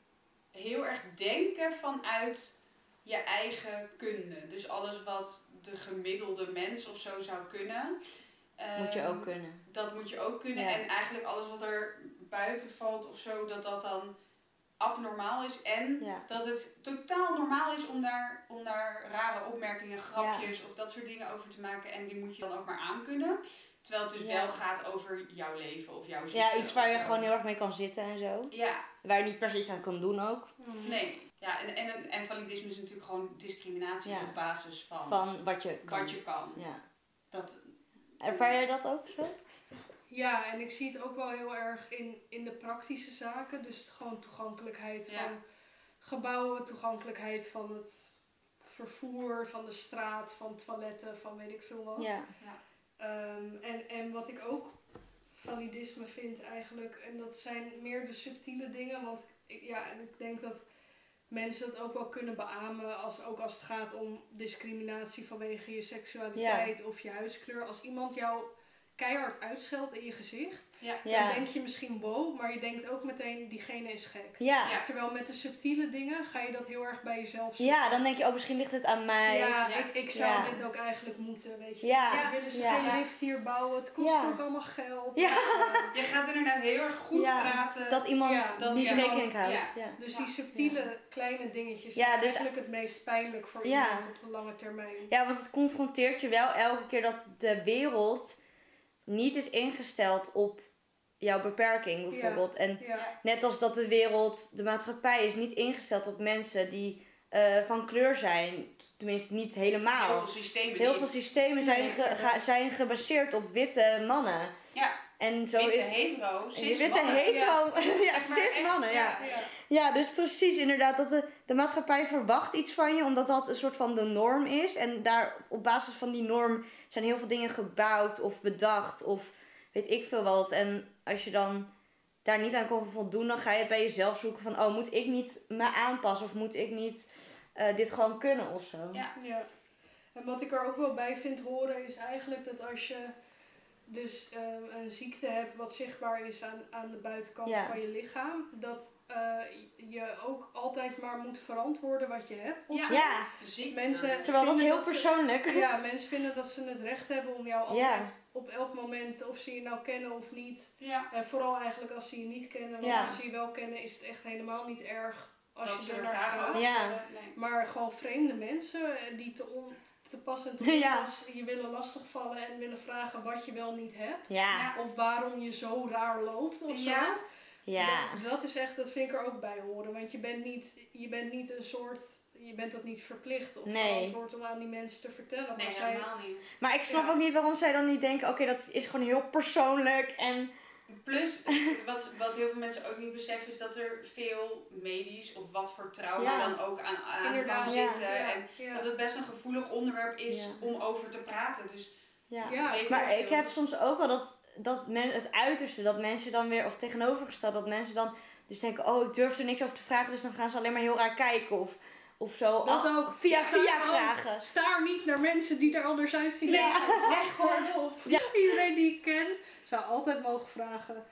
heel erg denken vanuit je eigen kunde. Dus alles wat de gemiddelde mens of zo zou kunnen. Moet je ehm, ook kunnen. Dat moet je ook kunnen. Ja. En eigenlijk alles wat er buiten valt of zo, dat dat dan abnormaal is. En Ja. dat het totaal normaal is om daar, om daar rare opmerkingen, grapjes of dat soort dingen over te maken. En die moet je dan ook maar aankunnen. Terwijl het dus Ja. wel gaat over jouw leven of jouw ziekte. Ja, iets waar je gewoon heel erg mee kan zitten en zo. Ja, Waar je niet per se iets aan kan doen ook. nee. Ja, en, en, en validisme is natuurlijk gewoon discriminatie op basis van, Van wat je kan. wat je kan. Ja. Dat, Ervaar jij dat ook zo? Ja, en ik zie het ook wel heel erg in, in de praktische zaken. Dus gewoon toegankelijkheid Ja. van gebouwen, toegankelijkheid van het vervoer, van de straat, van toiletten, van weet ik veel wat. Ja. Ehm, en, en wat ik ook validisme vind eigenlijk, en dat zijn meer de subtiele dingen, want ik, ja, en ik denk dat mensen dat ook wel kunnen beamen, als, ook als het gaat om discriminatie vanwege je seksualiteit of je huidskleur. Als iemand jou keihard uitscheldt in je gezicht, ja. Ja. dan denk je misschien wow, maar je denkt ook meteen, diegene is gek. Ja. Ja. Terwijl met de subtiele dingen ga je dat heel erg bij jezelf zoeken. Ja, dan denk je, oh, misschien ligt het aan mij. Ja, Ja. Ik, ik zou Ja. dit ook eigenlijk moeten, weet je. Ja. Willen ze Ja. geen lift hier bouwen? Het kost Ja. ook allemaal geld. Ja. Je gaat inderdaad heel erg goed Ja, praten. Dat iemand dat niet rekening houdt. ja. Ja. Dus Ja. die subtiele kleine dingetjes Ja, zijn dus- eigenlijk het meest pijnlijk voor Ja. iemand op de lange termijn. Ja, want het confronteert je wel elke keer dat de wereld niet is ingesteld op jouw beperking bijvoorbeeld. En Ja, net als dat de wereld, de maatschappij is niet ingesteld op mensen die eh, van kleur zijn. Tenminste, niet helemaal. Heel veel systemen Heel veel systemen zijn, ge- ga- zijn gebaseerd op witte mannen. Ja, En zo witte is. hetero, cis witte mannen. hetero. Ja, cis echt, mannen, ja. ja. dus precies inderdaad dat de, de maatschappij verwacht iets van je, omdat dat een soort van de norm is. En daar op basis van die norm zijn heel veel dingen gebouwd of bedacht of weet ik veel wat. En als je dan daar niet aan kan voldoen, dan ga je het bij jezelf zoeken van, oh, moet ik niet me aanpassen of moet ik niet eh, dit gewoon kunnen of zo. Ja. Ja. En wat ik er ook wel bij vind horen is eigenlijk dat als je dus ehm, een ziekte hebt wat zichtbaar is aan, aan de buitenkant Ja. van je lichaam, dat eh, je ook altijd maar moet verantwoorden wat je hebt. of Ja. zo. Ja, Ziek. Mensen terwijl dat is heel dat ze- persoonlijk. Ja, mensen vinden dat ze het recht hebben om jou altijd Ja. op elk moment, of ze je nou kennen of niet. Ja. En vooral eigenlijk als ze je niet kennen. Want Ja. als ze je wel kennen is het echt helemaal niet erg als Dat je er naar over Ja. Nee. Maar gewoon vreemde mensen eh, die te, on, te pas en te Ja. onpas je willen lastigvallen en willen vragen wat je wel niet hebt. Ja. Of waarom je zo raar loopt of zo. Ja. ja. Dat, dat is echt, dat vind ik er ook bij horen. Want je bent niet, je bent niet een soort, je bent dat niet verplicht of Nee. verantwoord om aan die mensen te vertellen. Nee, maar zij, helemaal niet. Maar ik snap Ja. ook niet waarom zij dan niet denken, oké, dat is gewoon heel persoonlijk en... Plus, wat, wat heel veel mensen ook niet beseffen, is dat er veel medisch of wat voor trauma Ja. dan ook aan, aan kan. Ja. zitten. Ja, En ja. dat het best een gevoelig onderwerp is Ja. om over te praten. Dus Ja. Maar ik heb soms ook wel dat, dat men, het uiterste, dat mensen dan weer, of tegenovergesteld, dat mensen dan dus denken, oh ik durf er niks over te vragen, dus dan gaan ze alleen maar heel raar kijken of, of zo. Dat ook. Via via vragen. Sta er niet naar mensen die er anders uitzien. Nee. Echt hardop. Ja. Iedereen die ik ken zou altijd mogen vragen: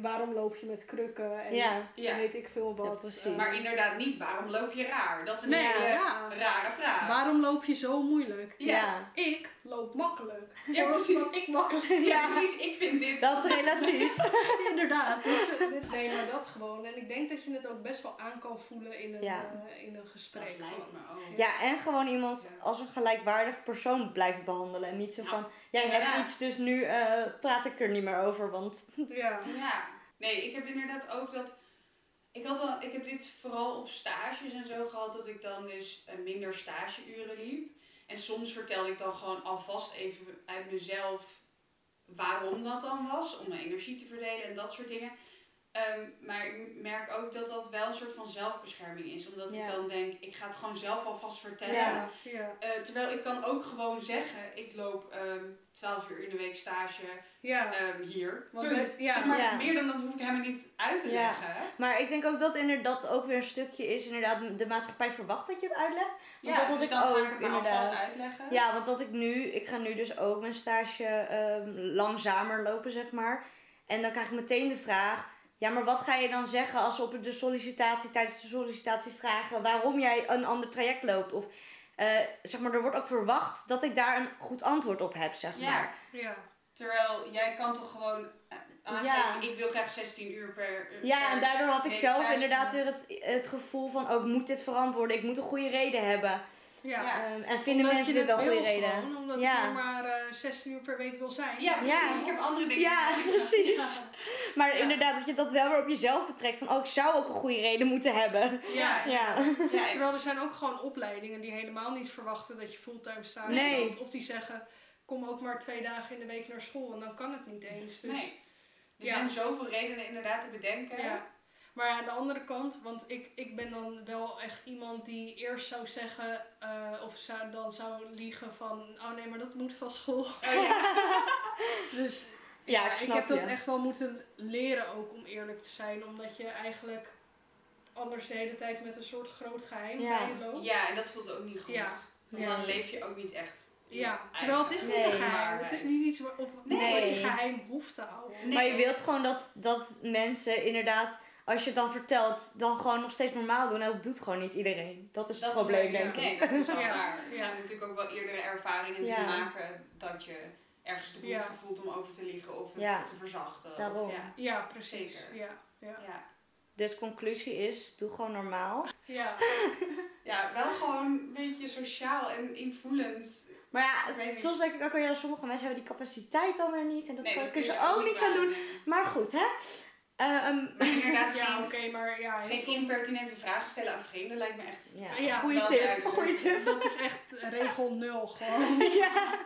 waarom loop je met krukken? En Ja. Ja. weet ik veel wat. Ja, precies. Eh, Maar inderdaad niet, waarom loop je raar? Dat is een nee, hele ja. rare vraag. Waarom loop je zo moeilijk? Ja. Ja. Ik loop makkelijk. Ja, precies. ik makkelijk Ja, precies. Ik vind dit... Dat is relatief. Inderdaad. Dit dit- nee, maar dat gewoon. En ik denk dat je het ook best wel aan kan voelen in een, Ja. eh, in een gesprek. Dat lijkt gewoon. me ook. Ja, en gewoon iemand als een gelijkwaardig persoon blijven behandelen. En niet zo Ja. van, jij Inderdaad. hebt iets, dus nu eh, praat ik er niet meer over. Want Ja. Ja, nee, ik heb inderdaad ook dat. Ik, had al, ik heb dit vooral op stages en zo gehad, dat ik dan dus eh, minder stageuren liep. En soms vertelde ik dan gewoon alvast even uit mezelf waarom dat dan was, om mijn energie te verdelen en dat soort dingen. Ehm, maar ik merk ook dat dat wel een soort van zelfbescherming is, omdat Ja. ik dan denk, ik ga het gewoon zelf alvast vertellen. Ja. Ja. Eh, terwijl ik kan ook gewoon zeggen, ik loop ehm 12 uur in de week stage Ja. ehm, hier. Want ja. Zeg maar, Ja. meer dan dat hoef ik helemaal niet uit te Ja. leggen. Maar ik denk ook dat inderdaad ook weer een stukje is, inderdaad, de maatschappij verwacht dat je het uitlegt. Want Ja, dat had dus ik dan ook, ga ik het maar alvast inderdaad. uitleggen. Ja, want dat ik nu, ik ga nu dus ook mijn stage ehm, langzamer lopen, zeg maar. En dan krijg ik meteen de vraag, ja, maar wat ga je dan zeggen als ze op de sollicitatie, tijdens de sollicitatie vragen waarom jij een ander traject loopt? Of eh, zeg maar, er wordt ook verwacht dat ik daar een goed antwoord op heb, zeg Ja. maar. Ja. Terwijl jij kan toch gewoon eh, aangeven, Ja. ik wil graag 16 uur per... Ja, per en daardoor had ik zelf inderdaad weer het, het gevoel van, ook moet dit verantwoorden, ik moet een goede reden hebben. Ja. Ehm, en vinden Omdat mensen dit wel goede reden? Gewoon, omdat Ja. ik er maar eh 16 uur per week wil zijn. Ja, precies. Ja. Ik heb andere dingen. Ja, precies. Maar Ja. inderdaad, dat je dat wel weer op jezelf betrekt. Van, oh, ik zou ook een goede reden moeten hebben. Ja, Ja. Terwijl er zijn ook gewoon opleidingen die helemaal niet verwachten dat je fulltime stage Nee. loopt. Of die zeggen, kom ook maar twee dagen in de week naar school. En dan kan het niet eens. Dus, nee. Er ja. zijn zoveel redenen inderdaad te bedenken. Ja. Maar aan de andere kant, want ik, ik ben dan wel echt iemand die eerst zou zeggen, eh, of zou, dan zou liegen van, oh nee, maar dat moet van school. Oh, ja. Dus Ja, ja, ik ik, heb dat echt wel moeten leren ook om eerlijk te zijn. Omdat je eigenlijk anders de hele tijd met een soort groot geheim Ja. bij je loopt. ja, en dat voelt ook niet goed. Ja. Want Ja. dan leef je ook niet echt. Ja, terwijl het is niet Nee. een geheim. waarheid. Het is niet iets wa- of iets wat je geheim hoeft te houden. Nee. Maar je wilt gewoon dat, dat mensen inderdaad, als je het dan vertelt, dan gewoon nog steeds normaal doen. En dat doet gewoon niet iedereen. Dat is het Dat probleem, is- denk Nee, ik. dat is wel Ja. waar. Er Ja. zijn natuurlijk ook wel eerdere ervaringen Ja. die maken dat je ergens de behoefte Ja. voelt om over te liegen of het Ja. te verzachten. Of- Daarom. ja. Ja, precies. Ja, ja. Ja. Dus conclusie is, doe gewoon normaal. ja. ja, wel gewoon een beetje sociaal en invoelend. Maar ja, soms denk ik ook weer, ja, sommige mensen hebben die capaciteit dan weer niet. En dat Nee, kan, dat kunnen kun ze je ook niks aan doen. Maar goed, hè. Ehm, Maar inderdaad, Ja, oké, maar ja. geen impertinente vragen stellen aan vreemden lijkt me echt... ja, Ja, goeie wel tip, tip. Dat is echt regel nul gewoon. ja.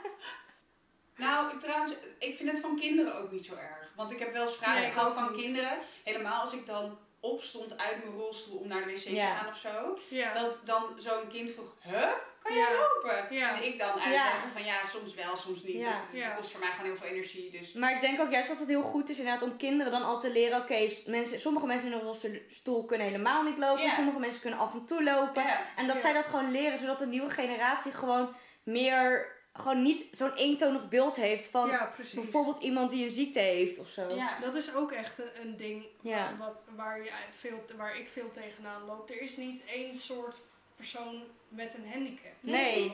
Nou, trouwens, ik vind het van kinderen ook niet zo erg. Want ik heb wel eens vragen Nee, gehad van niet. kinderen. Helemaal als ik dan opstond uit mijn rolstoel om naar de wc Ja. te gaan of zo. Ja. Dat dan zo'n kind vroeg, huh? Kan jij Ja. lopen? Ja. Dus ik dan uitleggen van ja, soms wel, soms niet. Ja. kost voor mij gewoon heel veel energie. Dus Maar ik denk ook juist dat het heel goed is inderdaad om kinderen dan al te leren. Oké, mensen, sommige mensen in een rolstoel kunnen helemaal niet lopen. Ja. Sommige mensen kunnen af en toe lopen. ja. En dat Ja. zij dat gewoon leren, zodat de nieuwe generatie gewoon meer, gewoon niet zo'n eentonig beeld heeft van ja, bijvoorbeeld iemand die een ziekte heeft of zo. ja. Dat is ook echt een, een ding Ja. wat, waar, je veel, waar ik veel tegenaan loop. Er is niet één soort persoon met een handicap. Nee.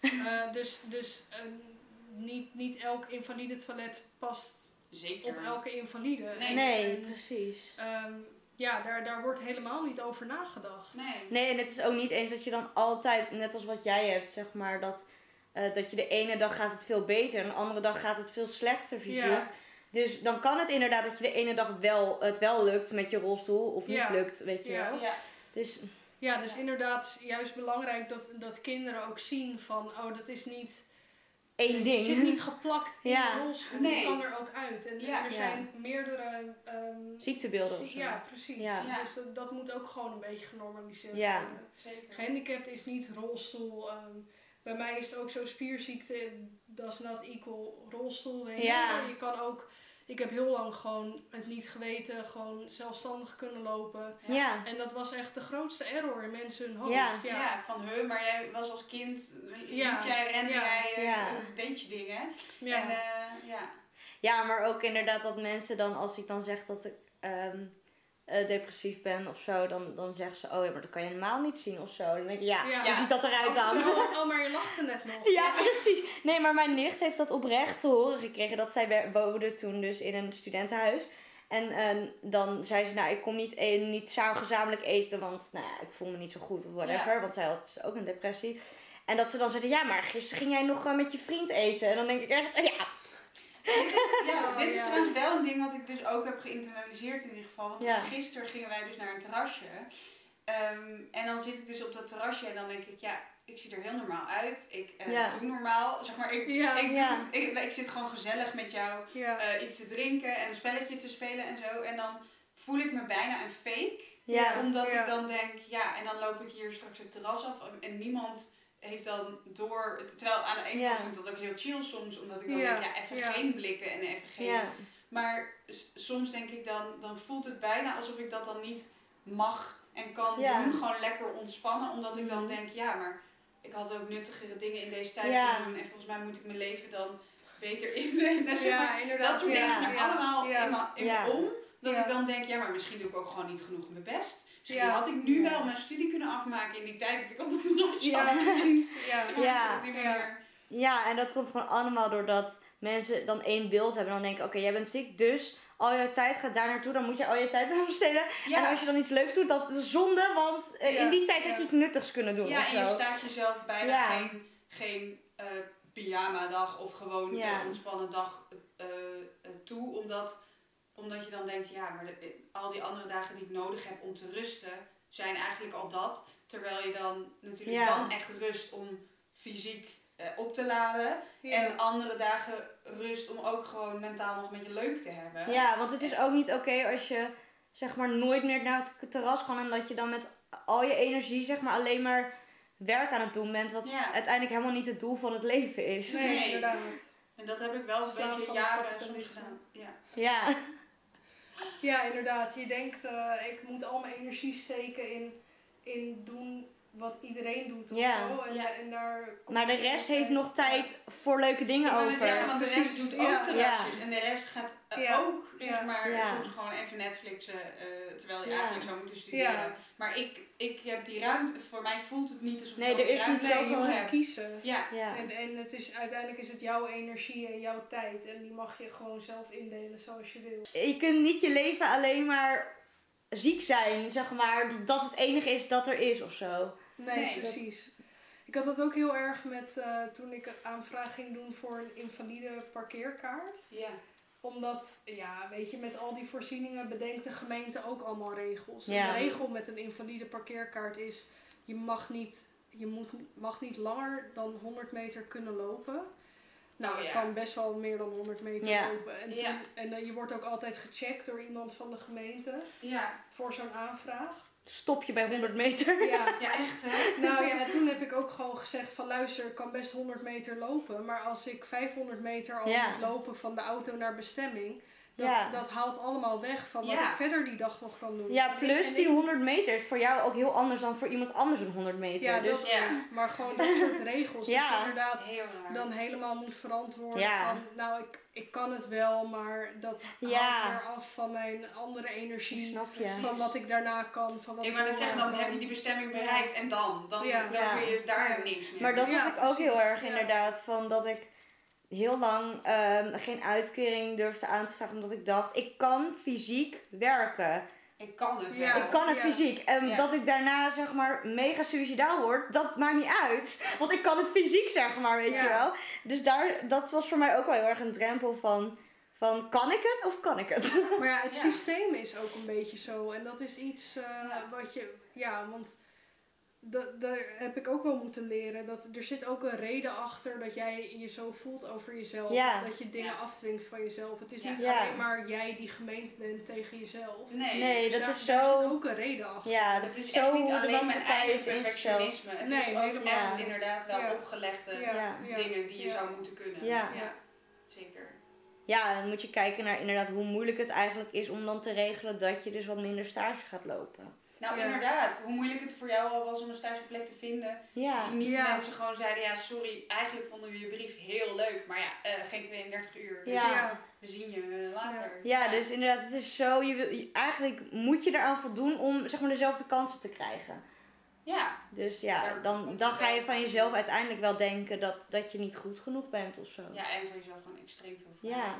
Eh, dus dus eh, niet, niet elk invalide toilet past Zeker. op elke invalide. Nee. Nee, En, precies. ehm, ja, daar, daar wordt helemaal niet over nagedacht. Nee. Nee, en het is ook niet eens dat je dan altijd, net als wat jij hebt, zeg maar, dat, eh, dat je de ene dag gaat het veel beter en de andere dag gaat het veel slechter fysiek. Dus dan kan het inderdaad dat je de ene dag wel, het wel lukt met je rolstoel of niet lukt, weet je wel. Ja. Dus Ja, dus Ja. inderdaad juist belangrijk dat, dat kinderen ook zien van, oh, dat is niet... één Je zit ding. niet geplakt in Ja. de rolstoel, Nee. je kan er ook uit. En Ja. er Ja. zijn meerdere... ehm, Ziektebeelden of zo. Ja, precies. Ja. Ja. Dus dat, dat moet ook gewoon een beetje genormaliseerd Ja. worden. Zeker. Gehandicapt is niet rolstoel. ehm, bij mij is het ook zo spierziekte, does not equal rolstoel. Weet je. Ja. je kan ook, ik heb heel lang gewoon het niet geweten, gewoon zelfstandig kunnen lopen. Ja. En dat was echt de grootste error in mensen hun hoofd. Ja. Ja. ja. van he, maar jij was als kind, Ja. liep jij, rende Ja. jij, eh, Ja. deed je dingen. Ja. En eh, ja. Ja, maar ook inderdaad dat mensen dan, als ik dan zeg dat ik ehm, eh, depressief ben of zo, dan, dan zeggen ze, oh ja, maar dat kan je helemaal niet zien of zo. Dan denk ik, ja, Ja. hoe ziet dat eruit dan? Oh, maar je lachte net nog. Ja, precies. Nee, maar mijn nicht heeft dat oprecht te horen gekregen. Dat zij woonde toen dus in een studentenhuis. En ehm, dan zei ze, nou, ik kom niet, e- niet samen gezamenlijk eten, want nou, ja, ik voel me niet zo goed of whatever. Ja. Want zij had dus ook een depressie. En dat ze dan zeiden, ja, maar gisteren ging jij nog eh, met je vriend eten. En dan denk ik echt, ja, Dit is, ja, Oh, dit is trouwens wel een ding wat ik dus ook heb geïnternaliseerd in ieder geval. Want Ja. gisteren gingen wij dus naar een terrasje. Ehm, en dan zit ik dus op dat terrasje en dan denk ik, ja, ik zie er heel normaal uit. Ik eh, Ja. doe normaal. Zeg maar, ik, Ja. ik, doe- ik, ik zit gewoon gezellig met jou eh, iets te drinken en een spelletje te spelen en zo. En dan voel ik me bijna een fake. Omdat ik dan denk, ja, en dan loop ik hier straks het terras af en niemand heeft dan door. Terwijl aan de ene kant vind ik dat ook heel chill soms, omdat ik dan denk, ja, even geen blikken en even geen. Maar soms denk ik dan, dan voelt het bijna alsof ik dat dan niet mag en kan Ja. doen. Gewoon lekker ontspannen, omdat ik dan Mhm. denk, ja, maar ik had ook nuttigere dingen in deze tijd Ja. kunnen doen. En volgens mij moet ik mijn leven dan beter indelen. Maar, Ja, inderdaad. dat soort dingen gaan allemaal in, me, in om. Dat Ja. ik dan denk, ja, maar misschien doe ik ook gewoon niet genoeg mijn best. Misschien Ja. had ik nu wel mijn studie kunnen afmaken in die tijd dat ik op het randje Ja, had. precies. Ja. Ja. Ja, en dat komt gewoon allemaal doordat mensen dan één beeld hebben. En dan denken, oké, jij bent ziek, dus al je tijd gaat daar naartoe. Dan moet je al je tijd naar besteden. Ja. En als je dan iets leuks doet, dat is zonde. Want eh, Ja, in die tijd had ja. je iets nuttigs kunnen doen Ja, of en je zo. staat jezelf bijna Ja. geen, geen eh, pyjama dag of gewoon Ja. een ontspannen dag eh, toe. Omdat, omdat je dan denkt, ja, maar de- al die andere dagen die ik nodig heb om te rusten, zijn eigenlijk al dat. Terwijl je dan natuurlijk Ja. dan echt rust om fysiek eh, op te laden. Ja. En andere dagen rust om ook gewoon mentaal nog een beetje leuk te hebben. Ja, want het is ook niet oké als je zeg maar nooit meer naar het terras kan. En dat je dan met al je energie zeg maar alleen maar werk aan het doen bent. Wat Ja. uiteindelijk helemaal niet het doel van het leven is. Nee, inderdaad. En dat heb ik wel een beetje jaren soms gedaan. Ja. Ja. Ja, inderdaad. Je denkt, eh, ik moet al mijn energie steken in, in doen wat iedereen doet of Ja. zo. En, Ja. en daar komt Maar de rest heeft nog tijd voor leuke dingen over. net zeggen, want de rest doet ook ja. terrasjes. En de rest gaat eh, Ja. ook, zeg Ja. maar, Ja. soms gewoon even Netflixen, eh, terwijl je Ja. eigenlijk zou moeten studeren. Ja. Maar ik, ik heb die ruimte, voor mij voelt het niet alsof Nee, er is ruimte niet zoveel kiezen. Ja, Ja. En, en het is, uiteindelijk is het jouw energie en jouw tijd. En die mag je gewoon zelf indelen zoals je wil. Je kunt niet je leven alleen maar ziek zijn, zeg maar. Dat het enige is dat er is of zo. Nee, Nee, dat- precies. Ik had dat ook heel erg met eh, toen ik een aanvraag ging doen voor een invalide parkeerkaart. ja. Omdat, ja, weet je, met al die voorzieningen bedenkt de gemeente ook allemaal regels. Ja. En de regel met een invalide parkeerkaart is, je mag niet, je moet, mag niet langer dan 100 meter kunnen lopen. Nou, Oh, ik ja. kan best wel meer dan 100 meter Ja. lopen. En, toen, en eh, je wordt ook altijd gecheckt door iemand van de gemeente Ja. voor zo'n aanvraag. Stop je bij 100 meter. Ja, ja, echt hè? nou ja, en toen heb ik ook gewoon gezegd van luister, ik kan best 100 meter lopen. Maar als ik 500 meter al Ja. moet lopen van de auto naar bestemming, dat, Ja. dat haalt allemaal weg van wat Ja. ik verder die dag nog kan doen. Ja, plus die en ik- 100 meter is voor jou ook heel anders dan voor iemand anders een 100 meter. Ja, dus dat, Ja. maar gewoon dat soort regels. Ja. Dat je inderdaad dan helemaal moet verantwoorden Ja. van, nou ik, ik kan het wel, maar dat Ja. haalt weer af van mijn andere energie. snap je. Van wat ik daarna kan, van wat ik net zeggen, dan heb je die bestemming bereikt en dan? Dan, Ja. dan Ja. kun je daar Ja. niks meer Maar dat had ik ook precies. heel erg Ja. inderdaad. Van dat ik heel lang ehm, geen uitkering durfde aan te vragen. Omdat ik dacht, ik kan fysiek werken. Ik kan het Ja. wel. Ik kan het Ja. fysiek. En Ja. dat ik daarna zeg maar mega suicidaal word, dat maakt niet uit. Want ik kan het fysiek zeg maar, weet Ja. je wel. Dus daar, dat was voor mij ook wel heel erg een drempel van, van kan ik het of kan ik het? Maar ja, het Ja. systeem is ook een beetje zo. En dat is iets eh, Ja. wat je... Ja, want dat, daar heb ik ook wel moeten leren. Dat er zit ook een reden achter dat jij je zo voelt over jezelf. Ja. Dat je dingen Ja. afdwingt van jezelf. Het is Ja. niet Ja. alleen maar jij die gemeend bent tegen jezelf. Nee. Nee, Dus dat is zo... zit ook een reden achter. Ja, dat Het is is zo echt niet alleen mijn eigen perfectionisme. Het Nee, is ook helemaal echt inderdaad wel Ja. opgelegde Ja, Ja. ja. dingen die je Ja. zou moeten kunnen. Ja. Ja. Zeker. Ja, dan moet je kijken naar inderdaad hoe moeilijk het eigenlijk is om dan te regelen dat je dus wat minder stage gaat lopen. Nou, Ja. inderdaad. Hoe moeilijk het voor jou al was om een stageplek te vinden. Ja. Die niet Ja. de mensen gewoon zeiden, ja sorry, eigenlijk vonden we je brief heel leuk. Maar ja, eh, geen 32 uur. Dus Ja. We zien je eh, later. Ja, dus inderdaad, het is zo, je wil, je- eigenlijk moet je eraan voldoen om zeg maar dezelfde kansen te krijgen. Ja, Dus ja, dan, dan ga je van van jezelf uiteindelijk wel denken dat, dat je niet goed genoeg bent of zo. ja, en voor jezelf gewoon extreem veel Ja.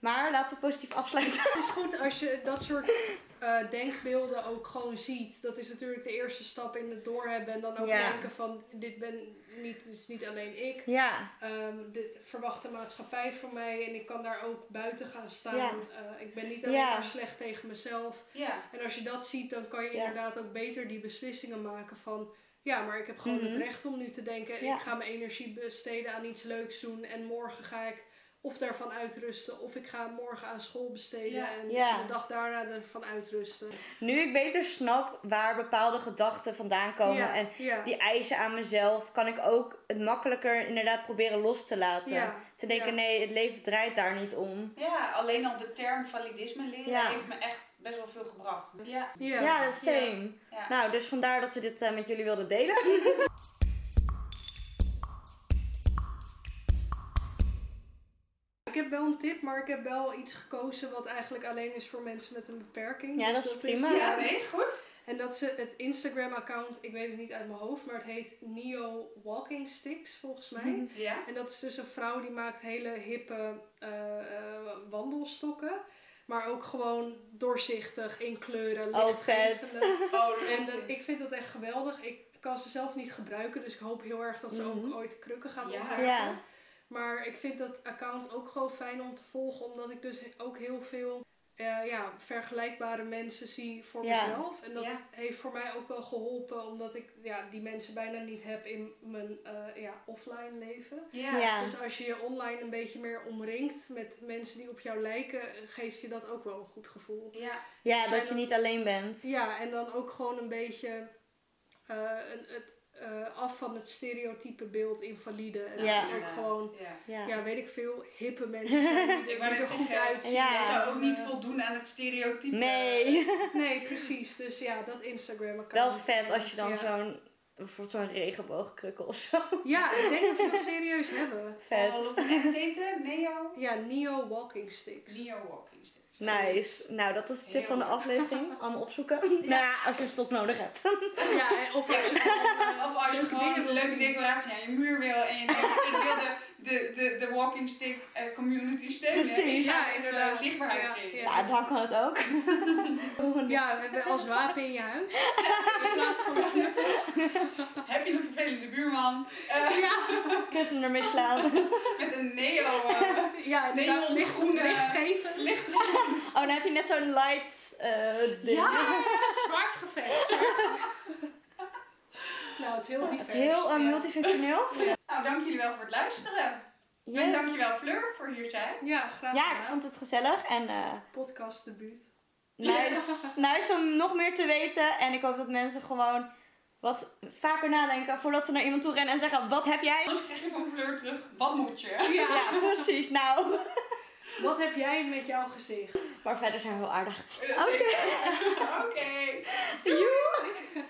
Maar laten we positief afsluiten. Het is goed als je dat soort eh, denkbeelden ook gewoon ziet. Dat is natuurlijk de eerste stap in het doorhebben. En dan ook Ja. denken van, dit ben niet, dit is niet alleen ik. Ja, Ehm, dit verwacht de maatschappij van mij en ik kan daar ook buiten gaan staan. Ja. Eh, ik ben niet alleen Ja. maar slecht tegen mezelf. Ja, En als je dat ziet, dan kan je Ja. inderdaad ook beter die beslissingen maken van... Ja, maar ik heb gewoon Mhm. het recht om nu te denken... Ja. ik ga mijn energie besteden aan iets leuks doen... en morgen ga ik of daarvan uitrusten... of ik ga morgen aan school besteden Ja. en Ja. de dag daarna ervan uitrusten. nu ik beter snap waar bepaalde gedachten vandaan komen ja, en ja, die eisen aan mezelf, kan ik ook het makkelijker inderdaad proberen los te laten. ja, Te denken, Ja. nee, het leven draait daar niet om. ja, alleen al de term validisme leren Ja. heeft me echt best wel veel gebracht. Ja, ja, Ja, same. Ja. Nou, dus vandaar dat we dit eh, met jullie wilden delen. Ik heb wel een tip, maar ik heb wel iets gekozen wat eigenlijk alleen is voor mensen met een beperking. Ja, Dus dat is prima. ja, Ja, nee, goed. En dat ze het Instagram-account, ik weet het niet uit mijn hoofd, maar het heet Neo Walking Sticks volgens mij. Ja. En dat is dus een vrouw die maakt hele hippe eh, eh, wandelstokken. Maar ook gewoon doorzichtig, in kleuren, Oh, lichtgevende. Oh, En dat, ik vind dat echt geweldig. Ik kan ze zelf niet gebruiken, dus ik hoop heel erg dat ze Mhm. ook ooit krukken gaat Ja. ontwerpen. Ja. Maar ik vind dat account ook gewoon fijn om te volgen, omdat ik dus ook heel veel eh, ja, vergelijkbare mensen zie voor Ja. mezelf. En dat Ja. heeft voor mij ook wel geholpen, omdat ik ja, die mensen bijna niet heb in mijn eh, ja, offline leven. Ja. Ja. Dus als je je online een beetje meer omringt met mensen die op jou lijken, geeft je dat ook wel een goed gevoel. Ja. Ja, dat je niet alleen bent. Ja, en dan ook gewoon een beetje eh, een, het, eh, af van het stereotype beeld invalide. En Ja. gewoon, Ja. Weet ik veel, hippe mensen zijn die, Ik er- goed uitzien. Ja. Zou ook niet Eh, voldoen aan het stereotype. Nee. Nee, precies. Dus ja, dat Instagram-account. Wel vet als je dan ja. zo'n, bijvoorbeeld zo'n regenboogkrukkel of zo. Ja, ik denk dat ze dat serieus hebben. Vet. Oh, wat echt eten? Neo? Ja, Neo Walking Sticks. Neo Walking Sticks. Nice. Nou, dat is de tip Heel van de aflevering. Allemaal opzoeken. Nou ja, als je een stok nodig hebt. Ja, en- of als je gewoon, eh, Of als je leuke gewoon dingen een leuke decoratie aan je muur wil en je denkt, ik wil de, de, de, de walking stick eh, community steunen. Precies. Ja, inderdaad. zichtbaarheid Ja, geven. ja. Ja, dan kan het ook. Ja, als wapen in je huis. In plaats van. Heb je een vervelende buurman eh, Ja, Kunt hem ermee slaan. met een neo eh, ja. Neon Licht, groene- lichtgeven. licht? Oh, dan heb je net zo'n light eh ding. Ja, zwaard gevecht. Nou, het is heel divers. Het is heel Ja. multifunctioneel. Nou, dank jullie wel voor het luisteren. En Yes. dankjewel Fleur voor hier zijn. Ja, graag Ja, ik gedaan. vond het gezellig. En eh Podcast debuut. nice, nice om nog meer te weten. En ik hoop dat mensen gewoon wat vaker nadenken voordat ze naar iemand toe rennen en zeggen: Wat heb jij? Anders krijg je van Fleur terug, wat moet je? Ja. Ja, precies. Nou, Wat heb jij met jouw gezicht? maar verder zijn we heel aardig. Oké. Oké. Doei!